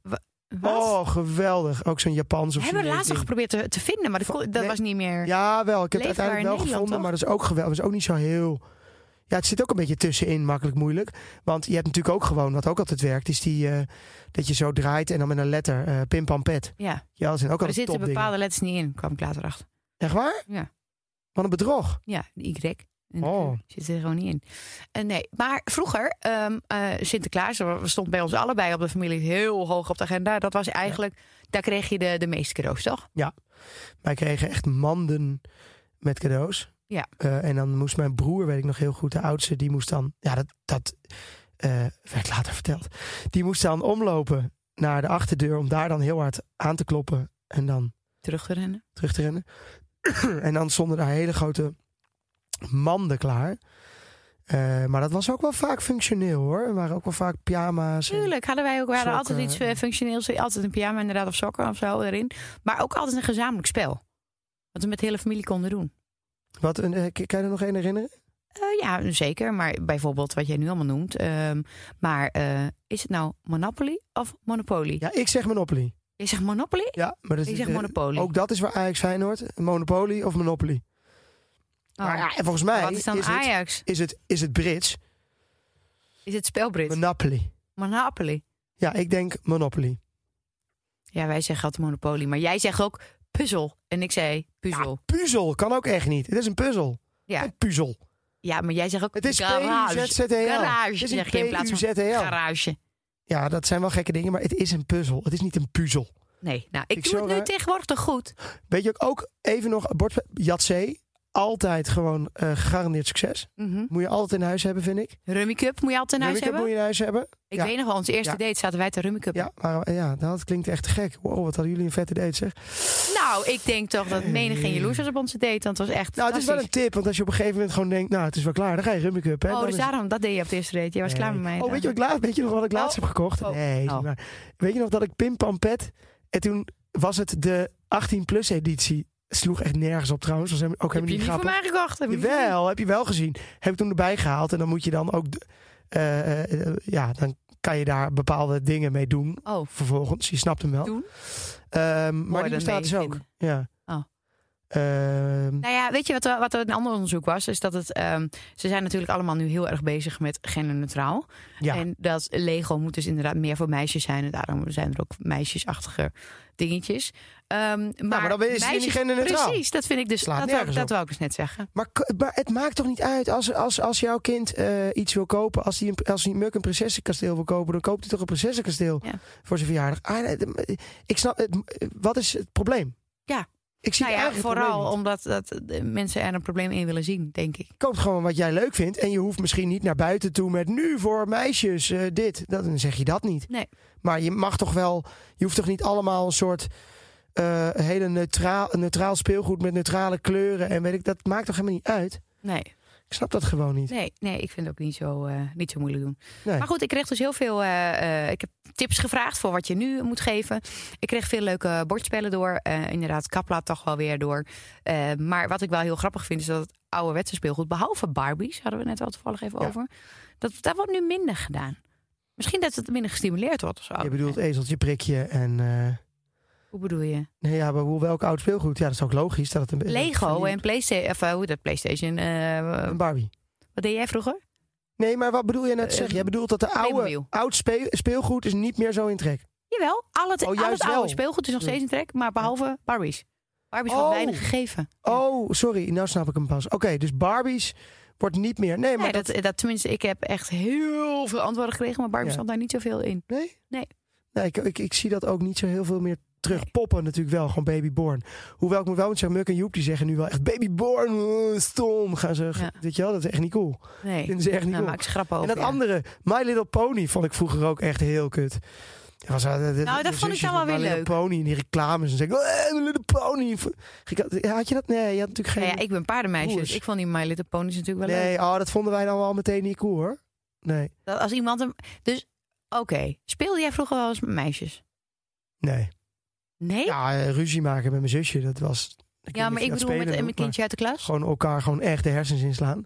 Wat? Oh, geweldig. Ook zo'n Japans of we hebben we laatst nog geprobeerd te, te vinden, maar dat, kon- dat Nee. was niet meer. Ja, wel. Ik heb het uiteindelijk in wel Nederland, gevonden, toch? maar dat is ook geweldig. Dat is ook niet zo heel... Ja, het zit ook een beetje tussenin, makkelijk moeilijk. Want je hebt natuurlijk ook gewoon, wat ook altijd werkt, is die eh, dat je zo draait en dan met een letter, eh pim pam pet. Ja, Ja, dat zijn ook maar er zitten bepaalde letters niet in, kwam ik later achter. Echt waar? Ja. Wat een bedrog. Ja, de Y. En Oh. Zit er gewoon niet in. En nee, maar vroeger, ehm, eh, Sinterklaas, stond bij ons allebei op de familie heel hoog op de agenda. Dat was eigenlijk, daar kreeg je de, de meeste cadeaus, toch? Wij kregen echt manden met cadeaus. Ja. Eh, en dan moest mijn broer, weet ik nog heel goed, de oudste, die moest dan, ja, dat, dat eh, werd later verteld. Die moest dan omlopen naar de achterdeur om daar dan heel hard aan te kloppen en dan Terug te rennen. terug te rennen. en dan stonden daar hele grote manden klaar. Eh, maar dat was ook wel vaak functioneel hoor. Er waren ook wel vaak pyjama's. Tuurlijk, hadden wij ook we hadden altijd iets eh, functioneels. Altijd een pyjama inderdaad of sokken of zo erin. Maar ook altijd een gezamenlijk spel. Wat we met de hele familie konden doen. Wat, een, eh, kan je er nog één herinneren? Ja, zeker. Maar bijvoorbeeld wat jij nu allemaal noemt. ehm, maar is het nou Monopoly of Monopoly? Ja, ik zeg Monopoly. Je zegt Monopoly? Ja, maar dat Ik is, zeg eh, Monopoly. Ook dat is waar Ajax Feyenoord. Monopoly of Monopoly. Oh. Maar ja, en volgens mij Wat is dan het, Ajax? is, het, is het Brits Is het spelbrit? Monopoly. Monopoly. Ja, ik denk Monopoly. Ja, wij zeggen altijd Monopoly. Maar jij zegt ook puzzel. En ik zei puzzel. Puzzel kan ook echt niet. Het is een puzzel. Ja, Een puzzel. ja maar jij zegt ook Het is garage. P-U-Z-Z-E-L. Garage Het is zeg je in plaats van garage. Ja, dat zijn wel gekke dingen, maar het is een puzzel. Het is niet een puzzel. Nee, nou, ik, Ik doe het nu tegenwoordig toch goed. Weet je ook, ook even nog, bord Jatzee. Altijd gewoon eh, gegarandeerd succes. Mhm. Moet je altijd in huis hebben, vind ik. Rummy Cup moet je altijd in huis hebben. moet je in huis hebben. Ik Ja. weet nog wel, onze eerste Ja. date zaten wij te Rummy Cup. Ja, maar eh, ja, dat klinkt echt gek. Wow, wat hadden jullie een vette date, zeg. Nou, ik denk toch dat menig geen jaloers was op onze date. Want het was echt Nou, het is wel een tip, want als je op een gegeven moment gewoon denkt, nou, het is wel klaar, dan ga je Rummy Cup. Hè? Oh, Dan dus is- daarom, dat deed je op de eerste date. Je was Nee. klaar met mij. Oh, weet je, wat ik laat, weet je nog wat ik laatst Oh. heb gekocht? Oh. Nee, Oh. waar. Weet je nog dat ik Pim Pam Pet, en toen was het de 18-plus editie. Sloeg echt nergens op trouwens, was hem- ook Heb je niet grappig. mij gekocht? Heb Jawel, heb je wel gezien. Heb ik toen erbij gehaald en dan moet je dan ook, eh, eh, eh, ja, dan kan je daar bepaalde dingen mee doen. Oh, Vervolgens, je snapt hem wel. Doen? Ehm, maar die bestaat dus ook. Ja. Ehm, Nou ja, weet je wat, wat een ander onderzoek was? Is dat het, ehm, ze zijn natuurlijk allemaal nu heel erg bezig met genderneutraal. ja. En dat Lego moet dus inderdaad meer voor meisjes zijn. En daarom zijn er ook meisjesachtige dingetjes. Ehm, maar, maar dan is het niet genderneutraal. Precies, dat vind ik dus. Slaat Dat, dat wou ik dus net zeggen. Maar, maar het maakt toch niet uit als, als, als jouw kind eh, iets wil kopen. Als hij een, als hij Muk een prinsessenkasteel wil kopen, dan koopt hij toch een prinsessenkasteel Ja. voor zijn verjaardag. Ah, ik snap het. Wat is het probleem? Ja. Ik zie Nou ja, vooral omdat dat mensen er een probleem in willen zien, denk ik. Koop gewoon wat jij leuk vindt. En je hoeft misschien niet naar buiten toe met nu voor meisjes eh, dit. Dat, dan zeg je dat niet. Nee. Maar je mag toch wel. Je hoeft toch niet allemaal een soort. eh, hele neutraal, neutraal speelgoed met neutrale kleuren. En weet ik, dat maakt toch helemaal niet uit? Nee, Ik snap dat gewoon niet. nee, nee ik vind het ook niet zo, eh, niet zo moeilijk doen. Nee. Maar goed, ik kreeg dus heel veel. eh, eh, ik heb tips gevraagd voor wat je nu moet geven. Ik kreeg veel leuke bordspellen door. Inderdaad, Kapla toch wel weer door. Maar wat ik wel heel grappig vind, is dat het ouderwetse speelgoed, behalve Barbies, hadden we net wel toevallig even Ja. over. Dat, dat wordt nu minder gedaan. Misschien dat het minder gestimuleerd wordt of zo. Je bedoelt ezeltje, prikje en. Eh, Hoe bedoel je? Nee, ja, maar hoe welk oud speelgoed? Ja, dat is ook logisch dat het een Lego en PlayStation. Of eh, dat PlayStation. eh, een Barbie. wat deed jij vroeger? Nee, maar wat bedoel je net Eh, zeggen? Jij bedoelt dat de oude oud speel- speelgoed is niet meer zo in trek. Jawel, al het, Oh, al juist het oude wel. speelgoed is nog steeds in trek, maar behalve Barbies. Barbies Oh. wordt weinig gegeven. Oh, sorry, nou snap ik hem pas. Oké, dus Barbies wordt niet meer. Nee, maar Nee, dat, dat, dat, tenminste, ik heb echt heel veel antwoorden gekregen, maar Barbie Ja. stond daar niet zoveel in. Nee? Nee. Nee, ik, ik, ik zie dat ook niet zo heel veel meer terug. Nee. Poppen natuurlijk wel, gewoon babyborn. Hoewel ik moet wel moet zeggen, Muk en Joep die zeggen nu wel echt babyborn, uh, stom. Gaan ze, Ja. weet je wel, dat is echt niet cool. Nee, Vinden ze echt niet nou, cool. maak ze grappen over. En dat ja. andere, My Little Pony, vond ik vroeger ook echt heel kut. Dat was, eh, de- Nou, dat vond ik dan wel weer leuk. Pony en die reclames en zeggen, oh, My Little Pony. Had- je dat? Nee, je had natuurlijk geen... Nou ja, ik ben paardenmeisje, dus ik vond die My Little Ponies natuurlijk wel leuk. nee, oh, dat vonden wij dan wel meteen niet cool hoor. Nee, Dat als iemand hem... Dus, oké. Speelde jij vroeger wel eens met meisjes? nee. Nee? Ja, Ja, eh, ruzie maken met mijn zusje, dat was... of maar ik bedoel met, noemt, kindje uit de klas. Gewoon elkaar gewoon echt de hersens inslaan.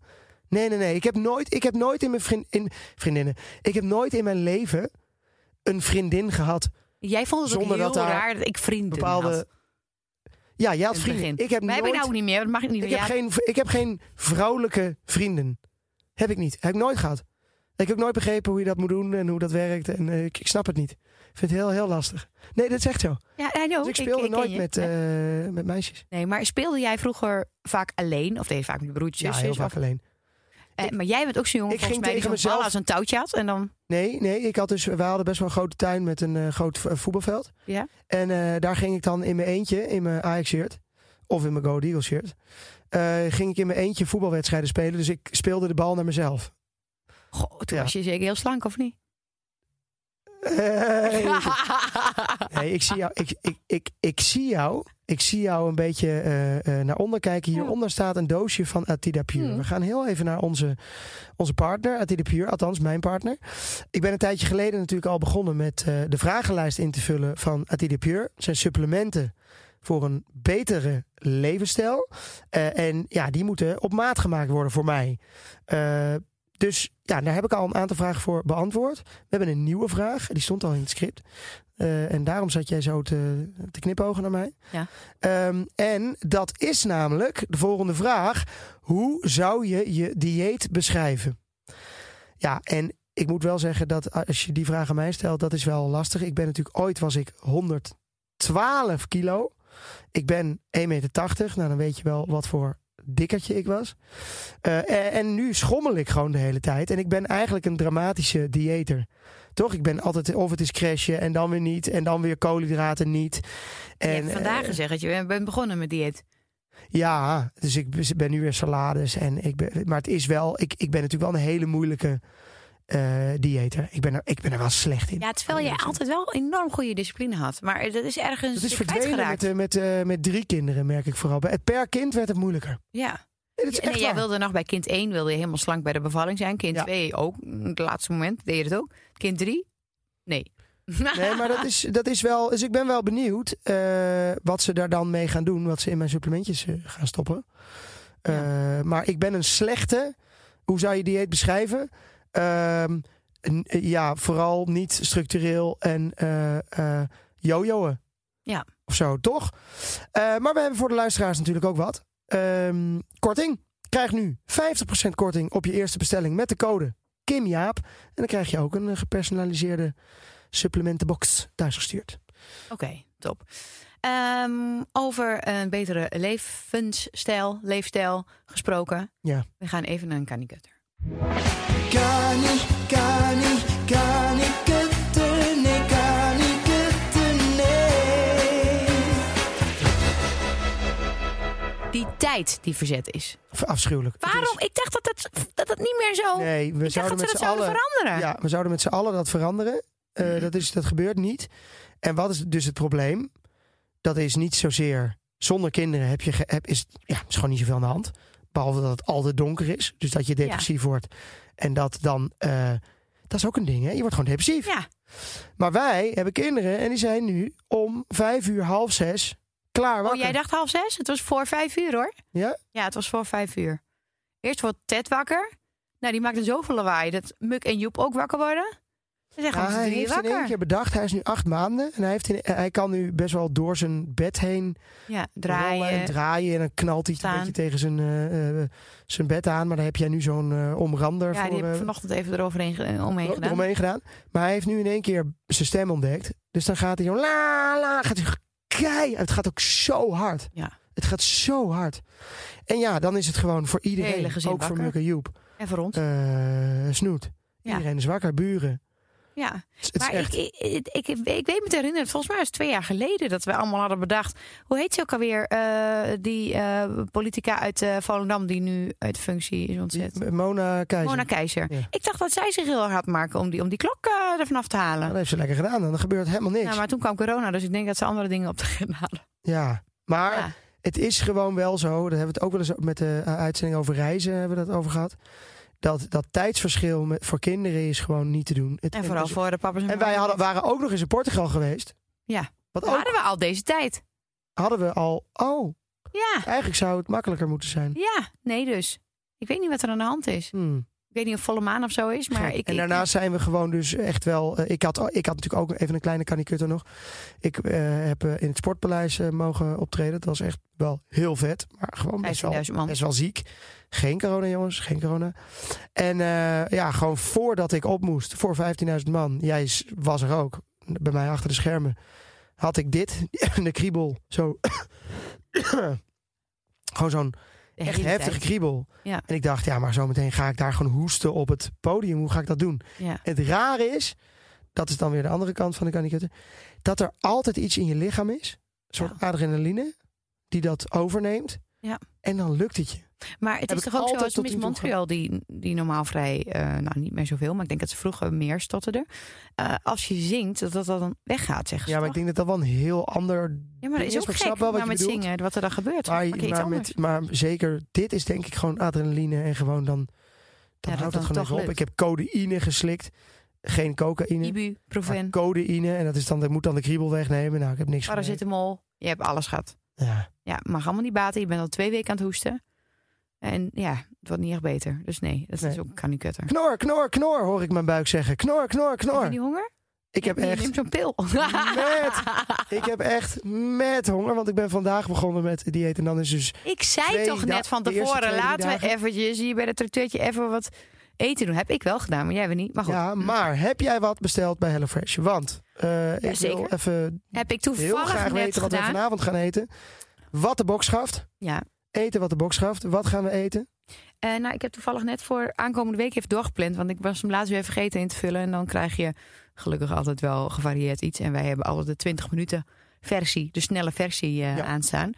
Nee, nee, nee. Ik heb nooit, ik heb nooit in mijn vriend, in, vriendinnen... Ik heb nooit in mijn leven een vriendin gehad. Jij vond het Zonder heel dat raar dat ik vrienden Bepaalde... had. Ja, jij had vrienden. Ik heb Wij nooit... hebben nou ook niet meer, dat mag ik niet Ik meer. heb, Ja, geen, ik heb geen vrouwelijke vrienden. Heb ik niet. Heb ik nooit gehad. Ik heb ook nooit begrepen hoe je dat moet doen en hoe dat werkt. En eh, ik, ik snap het niet. Ik vind het heel, heel lastig. Nee, dat is echt zo. Ja, I know. Dus ik speelde ken nooit je. met, eh, met meisjes. Nee, maar speelde jij vroeger vaak alleen? Of deed je vaak met broertjes, Ja, heel vaak Of, alleen. eh, maar jij bent ook zo'n jongen Ik volgens ging mij tegen bal mezelf- als een touwtje had. En dan... Nee, nee, ik had dus, we hadden best wel een grote tuin met een eh, groot voetbalveld. Ja. En daar ging ik dan in mijn eentje, in mijn Ajax-shirt, of in mijn Go Eagles shirt, ging ik in mijn eentje voetbalwedstrijden spelen. Dus ik speelde de bal naar mezelf. Goh, toen Ja. was je zeker heel slank, of niet? Hey. Ik zie jou, ik, ik, ik, ik zie jou, ik zie jou een beetje eh, eh, naar onder kijken. Hieronder staat een doosje van Atida Pure. Hmm. We gaan heel even naar onze, onze partner, Atida Pure, althans mijn partner. Ik ben een tijdje geleden natuurlijk al begonnen met eh, de vragenlijst in te vullen van Atida Pure. Het zijn supplementen voor een betere levensstijl. En ja, die moeten op maat gemaakt worden voor mij. Dus ja, daar heb ik al een aantal vragen voor beantwoord. We hebben een nieuwe vraag, die stond al in het script. Eh, en daarom zat jij zo te, te knipogen naar mij. Ja. Ehm, en dat is namelijk de volgende vraag. Hoe zou je je dieet beschrijven? Ja, en ik moet wel zeggen dat als je die vraag aan mij stelt, dat is wel lastig. Ik ben natuurlijk, ooit was ik 112 kilo. Ik ben 1,80 meter. Nou, dan weet je wel wat voor dikkertje ik was. Eh, en, en nu schommel ik gewoon de hele tijd. En ik ben eigenlijk een dramatische dieeter. Toch? Ik ben altijd, of het is crashen en dan weer niet. En dan weer koolhydraten niet. En, vandaag eh, gezegd dat je bent begonnen met dieet. ja, dus ik ben nu weer salades. En ik ben, maar het is wel, ik, ik ben natuurlijk wel een hele moeilijke eh dieeter. Ik ben, er, ik ben er wel slecht in. Ja, terwijl je altijd wel enorm goede discipline had. Maar dat is ergens Het is verdwenen met, eh, met, eh, met drie kinderen, merk ik vooral. Per kind werd het moeilijker. Ja. Nee, dat is En echt jij waar. wilde nog bij kind 1 wilde je helemaal slank bij de bevalling zijn. Kind Ja. 2 ook. Het laatste moment deed je het ook. Kind 3? Nee. Nee, maar dat is, dat is wel. Dus ik ben wel benieuwd eh, wat ze daar dan mee gaan doen. Wat ze in mijn supplementjes gaan stoppen. Maar ik ben een slechte. Hoe zou je dieet beschrijven? Ehm, n- ja, vooral niet structureel en eh eh jojoen. Ja. Of zo, toch? Eh, maar we hebben voor de luisteraars natuurlijk ook wat. Ehm, korting. Krijg nu 50% korting op je eerste bestelling met de code KIMJAAP. En dan krijg je ook een eh, gepersonaliseerde supplementenbox thuisgestuurd. Oké, top. Ehm, over een betere levensstijl, leefstijl gesproken. Ja. We gaan even naar een kanikutter. Kan niet, kan niet, kan nee, nee. Die tijd die verzet is. Afschuwelijk. Waarom? Ik dacht dat het, dat het niet meer zo... is- nee, we ik dacht zouden dat ze met dat z'n zouden allen. veranderen. Ja, we zouden met z'n allen dat veranderen. Eh, dat, is, dat gebeurt niet. En wat is dus het probleem? Dat is niet zozeer. Zonder kinderen heb je, heb, is, ja, is gewoon niet zoveel aan de hand. Behalve dat het altijd donker is. Dus dat je depressief wordt. En dat dan. eh, dat is ook een ding, hè? Je wordt gewoon depressief. Ja. Maar wij hebben kinderen en die zijn nu om vijf uur, half zes klaar Oh, wakker. jij dacht half zes? Het was voor vijf uur hoor. Ja? Ja, het was voor vijf uur. Eerst wordt Ted wakker. Nou, die maakte zoveel lawaai dat Muk en Joep ook wakker worden. Ze zeggen Ja, hij heeft in één keer bedacht. Hij is nu acht maanden. En hij, heeft in- hij kan nu best wel door zijn bed heen Ja, draaien. en draaien. En dan knalt hij een beetje tegen zijn, eh, eh, zijn bed aan. Maar daar heb jij nu zo'n eh, omrander Ja, voor, die heb ik vanochtend even eroverheen omheen gedaan. eromheen gedaan. Maar hij heeft nu in één keer zijn stem ontdekt. Dus dan gaat hij zo la la. Gaat hij kei. Het gaat ook zo hard. Ja. Het gaat zo hard. En ja, dan is het gewoon voor iedereen. Ook voor wakker. En Joep. En voor ons. snoet. Iedereen is wakker. Buren. Ja. Het, is- is Maar echt... ik, ik, ik, ik, weet me te herinneren, volgens mij was het twee jaar geleden dat we allemaal hadden bedacht. Hoe heet ze ook alweer? eh, die eh, politica uit eh, Volendam die nu uit functie is ontzet. Mona Keizer. Mona Keizer. Ja. Ik dacht dat zij zich heel hard had maken om die, om die klok eh, ervan af te Ja, halen. dat heeft ze lekker gedaan. Dan gebeurt helemaal niks. Nou, maar toen kwam corona, dus ik denk dat ze andere dingen op de agenda hadden. Ja, maar Ja. het is gewoon wel zo. Daar hebben we het ook wel eens met de uitzending over reizen hebben we dat over gehad. Dat, dat tijdsverschil met, voor kinderen is gewoon niet te doen. Het- En vooral dus- voor de papa's en en wij hadden, waren ook nog eens in Portugal geweest. Ja. Wat ook hadden we al deze tijd. hadden we al. Oh, Ja, eigenlijk zou het makkelijker moeten zijn. ja, nee dus. Ik weet niet wat er aan de hand is. Hmm. Ik weet niet of volle maan of zo is, maar ik... en ik- daarna zijn we gewoon dus echt wel... eh, ik, had, ik had natuurlijk ook even een kleine kanikutter nog. Ik eh, heb eh, in het Sportpaleis mogen optreden. Dat was echt wel heel vet. Maar gewoon best wel, 15.000 man. best wel ziek. Geen corona jongens, geen corona. En ja, gewoon voordat ik op moest, voor 15.000 man. Jij was er ook, bij mij achter de schermen. Had ik dit, de kriebel, zo... gewoon zo'n echt heftige kriebel. Ja. En ik dacht, ja, maar zometeen ga ik daar gewoon hoesten op het podium. Hoe ga ik dat doen? Ja. Het rare is, dat is dan weer de andere kant van de kanikutten, dat er altijd iets in je lichaam is, een soort adrenaline, die dat overneemt. Ja. En dan lukt het je. Maar het is toch ook zo als Miss Montreal, die, die normaal vrij, eh, nou niet meer zoveel, maar ik denk dat ze vroeger meer stotterde. Eh, als je zingt, dat dat dan weggaat, zeggen ze Ja, maar ik denk dat dat wel een heel ander Ja, maar dat is ook gek, snap wel wat maar je met bedoelt. zingen, wat er dan gebeurt. Maar, met, maar zeker, dit is denk ik gewoon adrenaline en gewoon dan, dan dat houdt het dan gewoon even op. Ik heb codeïne geslikt, geen cocaïne, Ibuprofen, codeïne. En dat, is dan, dat moet dan de kriebel wegnemen. Nou, ik heb niks paracetamol, je hebt alles gehad. Ja. Ja, mag allemaal niet baten. Je bent al twee weken aan het hoesten. En ja, het wordt niet echt beter. Dus nee, dat Nee. is ook kanikutter. Knor, knor, knor, hoor ik mijn buik zeggen. Knor, knor, Heb je knor. niet honger? Ik heb echt neemt zo'n pil. Met. Ik heb echt met honger, want ik ben vandaag begonnen met dieet. En dan is dus. Ik zei toch net van tevoren, laten we eventjes hier bij de tracteurtje even wat eten doen. Heb ik wel gedaan, maar jij weer niet. Maar goed, Ja, maar heb jij wat besteld bij HelloFresh? Want eh, ik wil zeker. even heb ik heel toevallig graag net weten wat we vanavond gaan eten. Wat de box schaft. Ja. Eten wat de box schaft. Wat gaan we eten? Eh, nou, ik heb toevallig net voor aankomende week even doorgepland. Want ik was hem laatst weer vergeten in te vullen. En dan krijg je gelukkig altijd wel gevarieerd iets. En wij hebben altijd de 20 minuten versie, de snelle versie eh, Ja. aanstaan.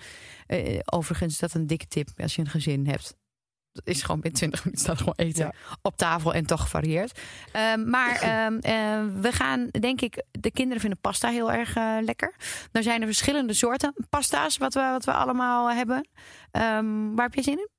Eh, overigens is dat een dikke tip als je een gezin hebt. Is gewoon binnen 20 minuten staat gewoon eten Ja. op tafel en toch gevarieerd. Ehm, maar ehm, eh, we gaan, denk ik, de kinderen vinden pasta heel erg eh, lekker. Er zijn er verschillende soorten pasta's wat we, wat we allemaal hebben. Ehm, waar heb je zin in?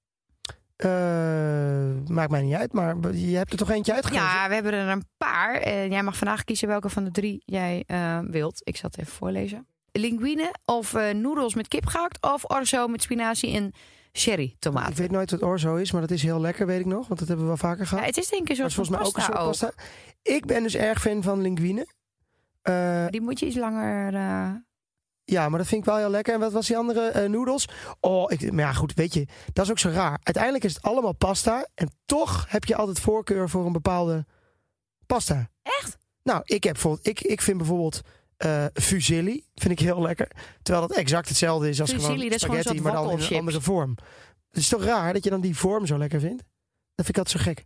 Eh, maakt mij niet uit, maar je hebt er toch eentje uitgekozen? Ja, we hebben er een paar. Jij mag vandaag kiezen welke van de drie jij wilt. Ik zal het even voorlezen. Linguine of noedels met kip gehakt of orzo met spinazie en cherry Ik tomaat. weet nooit wat orzo is, maar dat is heel lekker, weet ik nog. Want dat hebben we wel vaker Ja, gehad. het is denk ik een soort volgens mij ook een soort pasta. Ik ben dus erg fan van linguine. Eh, Die moet je iets langer... eh, Ja, maar dat vind ik wel heel lekker. En wat was die andere? eh noedels? Oh, ik, maar ja, goed, weet je, dat is ook zo raar. Uiteindelijk is het allemaal pasta. En toch heb je altijd voorkeur voor een bepaalde pasta. Echt? Nou, ik, heb bijvoorbeeld, ik, ik vind bijvoorbeeld eh fusilli vind ik heel lekker. Terwijl dat exact hetzelfde is als Fusilli, gewoon is spaghetti, maar dan in een andere vorm. Het is toch raar dat je dan die vorm zo lekker vindt? Dat vind ik altijd zo gek.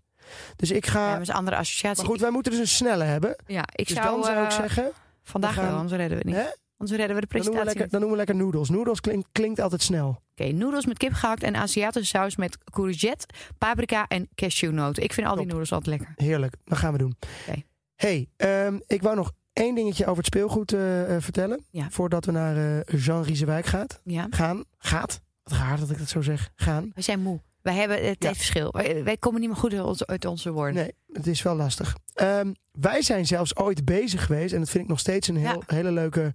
Dus ik ga... ja, dat is een andere associatie. maar goed, wij moeten dus een snelle hebben. ja, ik dus zou, dan zou ik eh, zeggen, vandaag we gaan- wel, anders redden we het niet. hè? Anders redden we de dan noemen, we presentatie lekker, dan noemen we lekker noedels. Noedels klinkt, klinkt altijd snel. Oké, noedels met kip gehakt en Aziatische saus met courgette, paprika en cashewnoten. Ik vind al die noedels altijd lekker. Heerlijk, dat gaan we doen. Oké. hey, ehm, ik wou nog één dingetje over het speelgoed eh, eh, vertellen. Ja. Voordat we naar eh, Jean Riesenwijk gaat. Ja. gaan. Gaat. Wat raar dat ik dat zo zeg. Gaan. We zijn moe. Wij hebben het Ja. tijdverschil. Wij, wij komen niet meer goed uit onze, uit onze woorden. Nee, het is wel lastig. Ehm, wij zijn zelfs ooit bezig geweest. En dat vind ik nog steeds een heel, hele leuke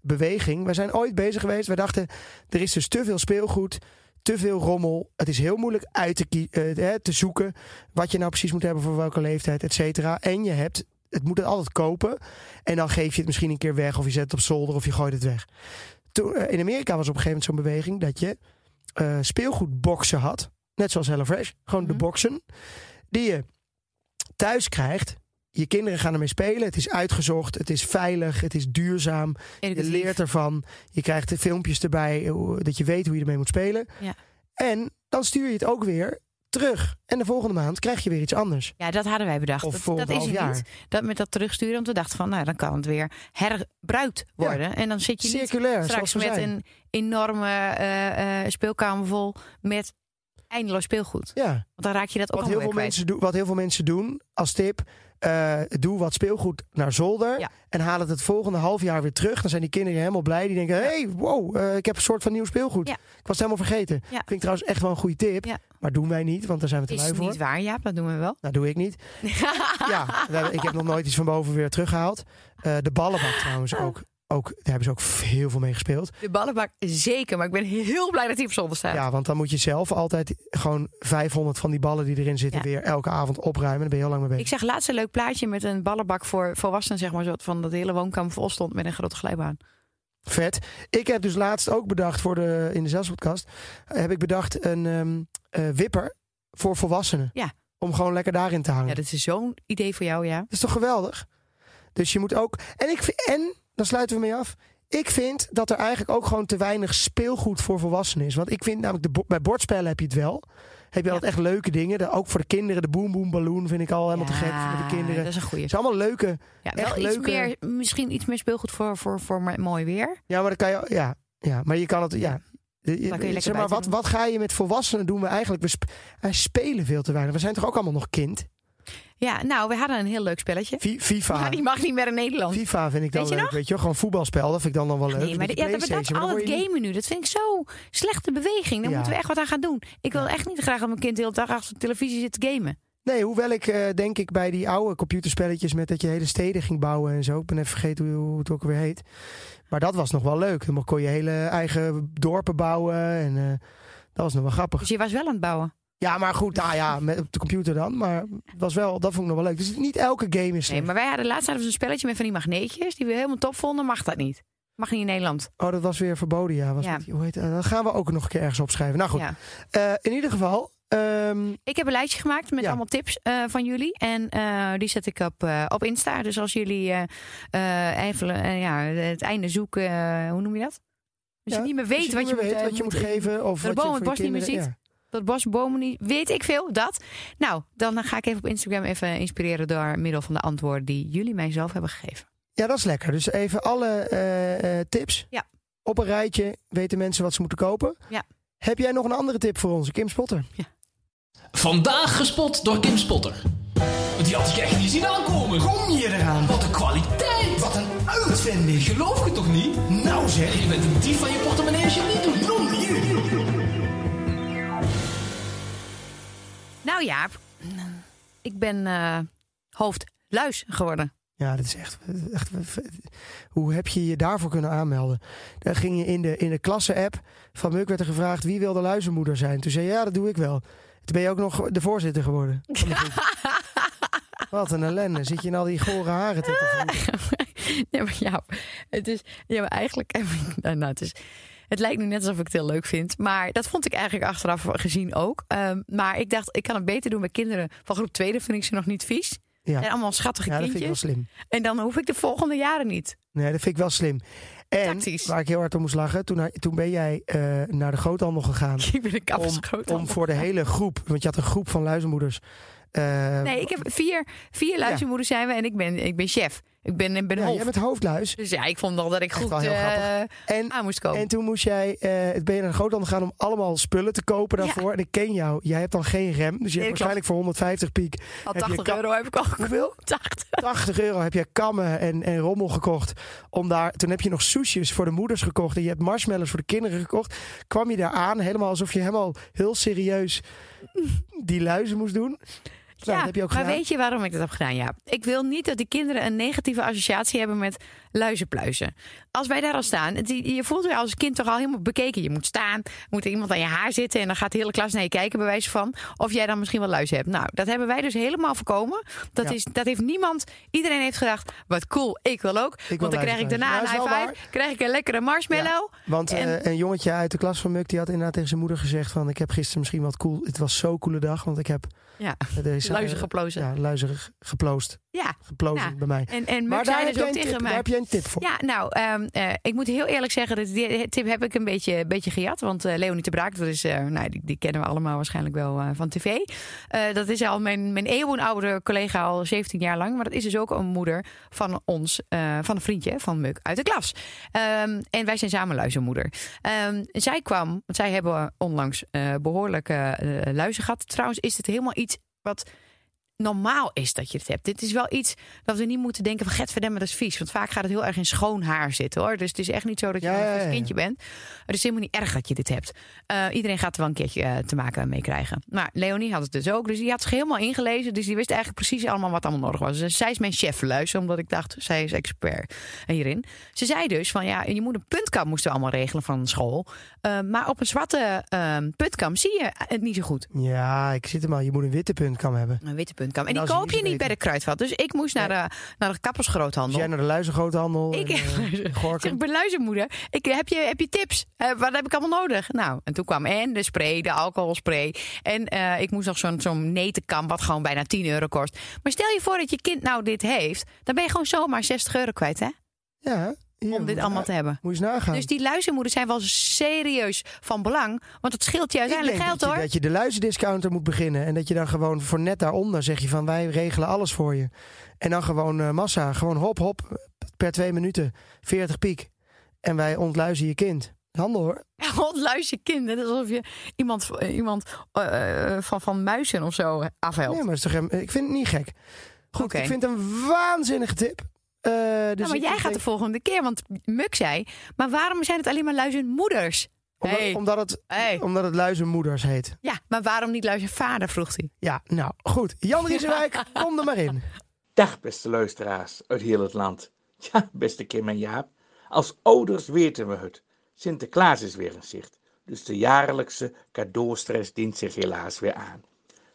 beweging. Wij zijn ooit bezig geweest. Wij dachten, er is dus te veel speelgoed. Te veel rommel. Het is heel moeilijk uit te, te zoeken. Wat je nou precies moet hebben voor welke leeftijd, et cetera. En je hebt, het moet het altijd kopen. En dan geef je het misschien een keer weg. Of je zet het op zolder of je gooit het weg. Toen, eh, in Amerika was op een gegeven moment zo'n beweging dat je eh, speelgoedboxen had. Net zoals HelloFresh. Gewoon Mhm. de boxen. Die je thuis krijgt. Je kinderen gaan ermee spelen. Het is uitgezocht. Het is veilig. Het is duurzaam. Je leert ervan. Je krijgt de filmpjes erbij. eh, Dat je weet hoe je ermee moet spelen. Ja. En dan stuur je het ook weer terug. En de volgende maand krijg je weer iets anders. Ja, dat hadden wij bedacht. Of dat, dat is jaar. niet. Dat met dat terugsturen, want we dachten van, nou, dan kan het weer herbruikt worden. En dan zit je niet Circulair, straks zoals we met zijn. een enorme eh, eh, speelkamer vol met eindeloos speelgoed. Ja. Want dan raak je dat ook Wat heel, veel kwijt. mensen doen, wat heel veel mensen doen als tip. Eh, doe wat speelgoed naar zolder. Ja. En haal het het volgende half jaar weer terug. Dan zijn die kinderen helemaal blij. Die denken: hey, wow, eh, ik heb een soort van nieuw speelgoed. Ja. Ik was het helemaal vergeten. Vind ik trouwens echt wel een goede tip. Maar doen wij niet, want daar zijn we te Is lui voor. niet waar, ja, dat doen we wel. Nou, doe ik niet. ja, ik heb nog nooit iets van boven weer teruggehaald. Eh, de ballenbak trouwens ook. Ook, daar hebben ze ook heel veel mee gespeeld. De ballenbak zeker, maar ik ben heel blij dat hij op zolder staat. Ja, want dan moet je zelf altijd gewoon 500 van die ballen die erin zitten... Ja. weer elke avond opruimen. Daar ben je heel lang mee bezig. Ik zag laatst een leuk plaatje met een ballenbak voor volwassenen, zeg maar, zo van dat de hele woonkamer vol stond met een grote glijbaan. Vet. Ik heb dus laatst ook bedacht voor de, in de zelfspodcast... heb ik bedacht een ehm, eh, wipper voor volwassenen. Ja. Om gewoon lekker daarin te hangen. Ja, dat is zo'n idee voor jou, ja. Dat is toch geweldig? Dus je moet ook. En, ik, vind- en dan sluiten we mee af. Ik vind dat er eigenlijk ook gewoon te weinig speelgoed voor volwassenen is. Want ik vind namelijk, de, bo- bij bordspellen heb je het wel. Heb je Ja. altijd echt leuke dingen. De, ook voor de kinderen, de Boom Boom Balloon vind ik al helemaal te gek voor de kinderen. Dat Het is een goeie. is allemaal leuke. Ja, echt wel iets leuke- meer, misschien iets meer speelgoed voor, voor, voor mo- mooi weer. Ja, maar dan kan je. Ja, ja maar je kan het. Ja. kun je lekker zeg maar, wat, wat ga je met volwassenen doen? We eigenlijk. We sp- wij spelen veel te weinig. We zijn toch ook allemaal nog kind? Ja, nou, we hadden een heel leuk spelletje. Fi- FIFA. Maar die mag niet meer in Nederland. FIFA vind ik dan Weet je leuk. nog? Weet je gewoon voetbalspel. Dat vind ik dan, dan wel leuk. Nee, maar de- ja, dat dan al het niet- gamen nu, dat vind ik zo slechte beweging. Daar Ja. moeten we echt wat aan gaan doen. Ik wil echt niet graag dat mijn kind de hele dag achter de televisie zit te gamen. Nee, hoewel ik eh, denk ik bij die oude computerspelletjes met dat je hele steden ging bouwen en zo. Ik ben even vergeten hoe, hoe het ook weer heet. Maar dat was nog wel leuk. Dan kon je hele eigen dorpen bouwen en eh, dat was nog wel grappig. Dus je was wel aan het bouwen. Ja, maar goed, nou ja, met, op de computer dan. Maar het was wel, dat vond ik nog wel leuk. Dus niet elke game is Nee, slecht. maar wij hadden laatst hadden we zo'n spelletje met van die magneetjes die we helemaal top vonden. Mag dat niet? Mag niet in Nederland. Oh, dat was weer verboden, ja. Was Ja. met die- hoe heet, dat gaan we ook nog een keer ergens opschrijven. Nou goed, Ja. Eh, in ieder geval... ehm, Ik heb een lijstje gemaakt met Ja. allemaal tips eh, van jullie. En eh, die zet ik op, eh, op Insta. Dus als jullie eh, eh, even eh, ja, het einde zoeken, eh, hoe noem je dat? Als Ja, je niet meer als weet wat niet je, meer moet, weet eh, wat je moet geven. Of de wat je boom voor het je bos niet meer kinderen- ziet. Ja. Dat bosbomen niet, weet ik veel, dat. Nou, dan ga ik even op Instagram even inspireren door middel van de antwoorden die jullie mij zelf hebben gegeven. Ja, dat is lekker. Dus even alle eh, eh, tips Ja. op een rijtje. Weten mensen wat ze moeten kopen. Ja. Heb jij nog een andere tip voor ons, Kim Spotter? Vandaag gespot door Kim Spotter. Die had ik echt niet zien aankomen. Kom je eraan? Wat een kwaliteit. Wat een uitvinding. Geloof je toch niet? Nou zeg. Je bent een dief van je portemonnee als je het niet doet. Nou Jaap, ik ben eh hoofdluis geworden. Ja, dat is echt, echt... Hoe heb je je daarvoor kunnen aanmelden? Dan ging je in de, in de klasse-app van Muk werd er gevraagd wie wil de luizenmoeder zijn. Toen zei je ja, dat doe ik wel. Toen ben je ook nog de voorzitter geworden. van de groep. Wat een ellende. Zit je in al die gore haren te te ja, maar het is, ja, maar eigenlijk nou, nou, het is, het lijkt nu net alsof ik het heel leuk vind. Maar dat vond ik eigenlijk achteraf gezien ook. Ehm, maar ik dacht, ik kan het beter doen met kinderen van groep tweede. Vind ik ze nog niet vies. Ja. En allemaal schattige Ja, dat vind ik wel kindjes. slim. En dan hoef ik de volgende jaren niet. Nee, dat vind ik wel slim. En Tactisch. waar ik heel hard om moest lachen, toen, toen ben jij eh, naar de groothandel gegaan. Ik ben een Om, om voor de hele groep, want je had een groep van luizenmoeders. eh, Nee, ik heb vier, vier luizenmoeders zijn we en ik ben, ik ben chef. Ik ben, ik ben ja, hoofd. jij bent hoofdluis. Dus ja, ik vond al dat ik Echt goed wel heel eh. En, aan moest komen. en toen moest jij, eh ben je naar de groothandel gaan om allemaal spullen te kopen daarvoor. En ik ken jou, jij hebt dan geen rem. Dus je hebt waarschijnlijk voor 150 piek. Al heb je 80 ka- euro heb ik al. Hoeveel? 80. 80 euro heb jij kammen en, en rommel gekocht. Om daar, toen heb je nog soesjes voor de moeders gekocht. En je hebt marshmallows voor de kinderen gekocht. Kwam je daar aan, helemaal alsof je helemaal heel serieus die luizen moest doen. Dat heb je ook maar gedaan. weet je waarom ik dat heb gedaan? Ja, ik wil niet dat die kinderen een negatieve associatie hebben met luizenpluizen. Als wij daar al staan, het- je voelt je als kind toch al helemaal bekeken. Je moet staan, moet iemand aan je haar zitten en dan gaat de hele klas naar je kijken, bij wijze van. Of jij dan misschien wel luizen hebt. Nou, dat hebben wij dus helemaal voorkomen. Dat, Ja. is, dat heeft niemand, iedereen heeft gedacht, wat cool, ik wil ook. Want dan krijg ik daarna Ja, een high wel five, waar. krijg ik een lekkere marshmallow. Want En- eh, een jongetje uit de klas van Muk die had inderdaad tegen zijn moeder gezegd van... ik heb gisteren misschien wat cool... Het was zo'n coole dag, want ik heb Ja, deze... luizen eh, geplozen. Ja, luizen geploost. Ja, Geplozen Ja. bij mij. en, en Maar daar zei dus ook tegen tip, mij. daar heb jij een tip voor. Ja, nou, ehm, eh, ik moet heel eerlijk zeggen, dat die tip heb ik een beetje, beetje gejat. Want eh Leonie de Braak, dat is, eh, nou, die, die kennen we allemaal waarschijnlijk wel eh, van tv. Eh, dat is al mijn, mijn eeuwenoude collega al 17 jaar lang. Maar dat is dus ook een moeder van ons, eh, van een vriendje van Muk uit de klas. Ehm, en wij zijn samen luizenmoeder. Ehm, zij kwam, want zij hebben onlangs eh behoorlijke eh luizen gehad. Trouwens is het helemaal iets wat normaal is dat je het hebt. Dit is wel iets dat we niet moeten denken van get verdemmen, dat is vies. Want vaak gaat het heel erg in schoon haar zitten hoor. Dus het is echt niet zo dat je Ja, een ja, kindje bent. Het is helemaal niet erg dat je dit hebt. Eh, iedereen gaat er wel een keertje eh, te maken mee krijgen. Maar Leonie had het dus ook. Dus die had zich helemaal ingelezen. Dus die wist eigenlijk precies allemaal wat allemaal nodig was. Dus zij is mijn chef luister, omdat ik dacht, zij is expert hierin. Ze zei dus van ja, je moet een puntkam moesten we allemaal regelen van school. Eh, maar op een zwarte eh, puntkam zie je het niet zo goed. Ja, ik zit er maar. Je moet een witte puntkam hebben. Een witte En En die koop je niet bij de kruidvat. Dus ik moest naar de, naar de kappersgroothandel. jij naar de luizengroothandel Ik- en, eh, zeg, ik ben luizenmoeder. Ik, heb, je, heb je tips? Eh, wat heb ik allemaal nodig? Nou, en toen kwam en de spray, de alcoholspray. En eh, ik moest nog zo'n zo'n netenkam, wat gewoon bijna 10 euro kost. Maar stel je voor dat je kind nou dit heeft. Dan ben je gewoon zomaar 60 euro kwijt, hè? Ja, Om dit je allemaal te hebben. Moet je eens nagaan. Dus die luizenmoeders zijn wel serieus van belang. Want het scheelt je uiteindelijk geld, dat je, hoor. dat je de luizendiscounter moet beginnen. En dat je dan gewoon voor net daaronder zeg je van wij regelen alles voor je. En dan gewoon eh, massa. Gewoon hop hop per twee minuten. 40 piek. En wij ontluizen je kind. Handel hoor. Ontluizen kinderen. Dat is alsof je iemand, eh, iemand eh, eh, van, van muizen of zo afhelpt. Nee, maar is toch, ik vind het niet gek. Goed, ik vind het een waanzinnige tip. Eh, dus Ja, maar ik jij gaat denk- de volgende keer, want Muk zei... maar waarom zijn het alleen maar luizenmoeders? Omdat, Hey. omdat, het, Hey. omdat het luizenmoeders heet. Ja, maar waarom niet luizenvader, vroeg hij. Ja, nou goed. Jan Riesenwijk, kom er maar in. Dag beste luisteraars uit heel het land. Ja, beste Kim en Jaap. Als ouders weten we het. Sinterklaas is weer in zicht. Dus de jaarlijkse cadeaustress dient zich helaas weer aan.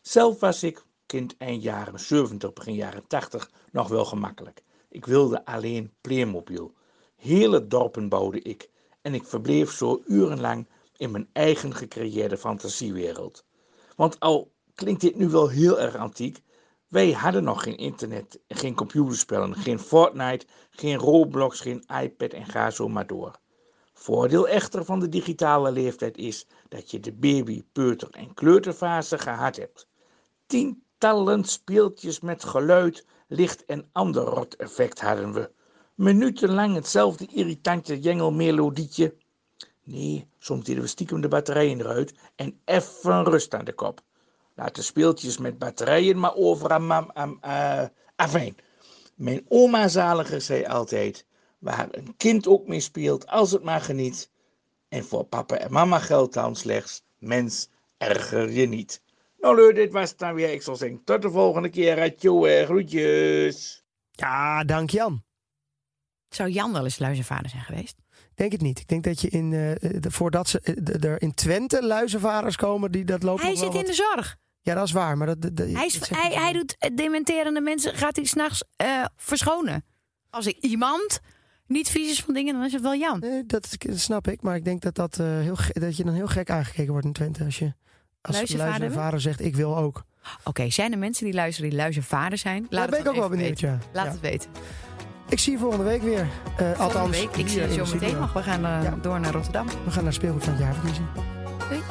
Zelf was ik, kind eind jaren 70, begin jaren 80, nog wel gemakkelijk. Ik wilde alleen Playmobil. Hele dorpen bouwde ik. En ik verbleef zo urenlang in mijn eigen gecreëerde fantasiewereld. Want al klinkt dit nu wel heel erg antiek, wij hadden nog geen internet, geen computerspellen, geen Fortnite, geen Roblox, geen iPad en ga zo maar door. Voordeel echter van de digitale leeftijd is dat je de baby, peuter en kleuterfase gehad hebt. Tientallen speeltjes met geluid, licht en ander rot effect hadden we. Minutenlang hetzelfde irritante jengelmelodietje. Nee, soms deden we stiekem de batterijen eruit en effen rust aan de kop. Laat de speeltjes met batterijen maar over aan mam. aan- eh, afijn. Mijn oma zaliger zei altijd: waar een kind ook mee speelt, als het maar geniet. En voor papa en mama geldt dan slechts: mens, erger je niet. Nou, leuk, dit was het dan weer. Ik zal zeggen: tot de volgende keer. Atjo, eh, groetjes. Ja, dank Jan. Zou Jan wel eens luizenvader zijn geweest? Ik denk het niet. Ik denk dat je in, eh, de, voordat ze, eh, de- er in Twente luizenvaders komen, die dat loopt Hij nog wel zit in de zorg. Ja, dat is waar. Maar dat, dat, dat- Hij, is, dat zeg hij, ik- hij doet eh, dementerende mensen, gaat hij s'nachts eh verschonen. Als er iemand niet vies is van dingen, dan is het wel Jan. Nee, dat, snap ik. Maar ik denk dat, dat, eh, heel, dat je dan heel gek aangekeken wordt in Twente. Als je als Luizenvader luizenvader zegt, ik wil ook. Oké, zijn er mensen die luisteren die luizenvader zijn? Laat Daar het ben ik ook wel benieuwd, weten. ja. Laat Ja. het weten. Ik zie je volgende week weer. Eh, althans, Volgende week. Ik zie je zo meteen nog. We gaan eh, Ja. door naar Rotterdam. We gaan naar speelgoed van het jaarverkiezing. Doei.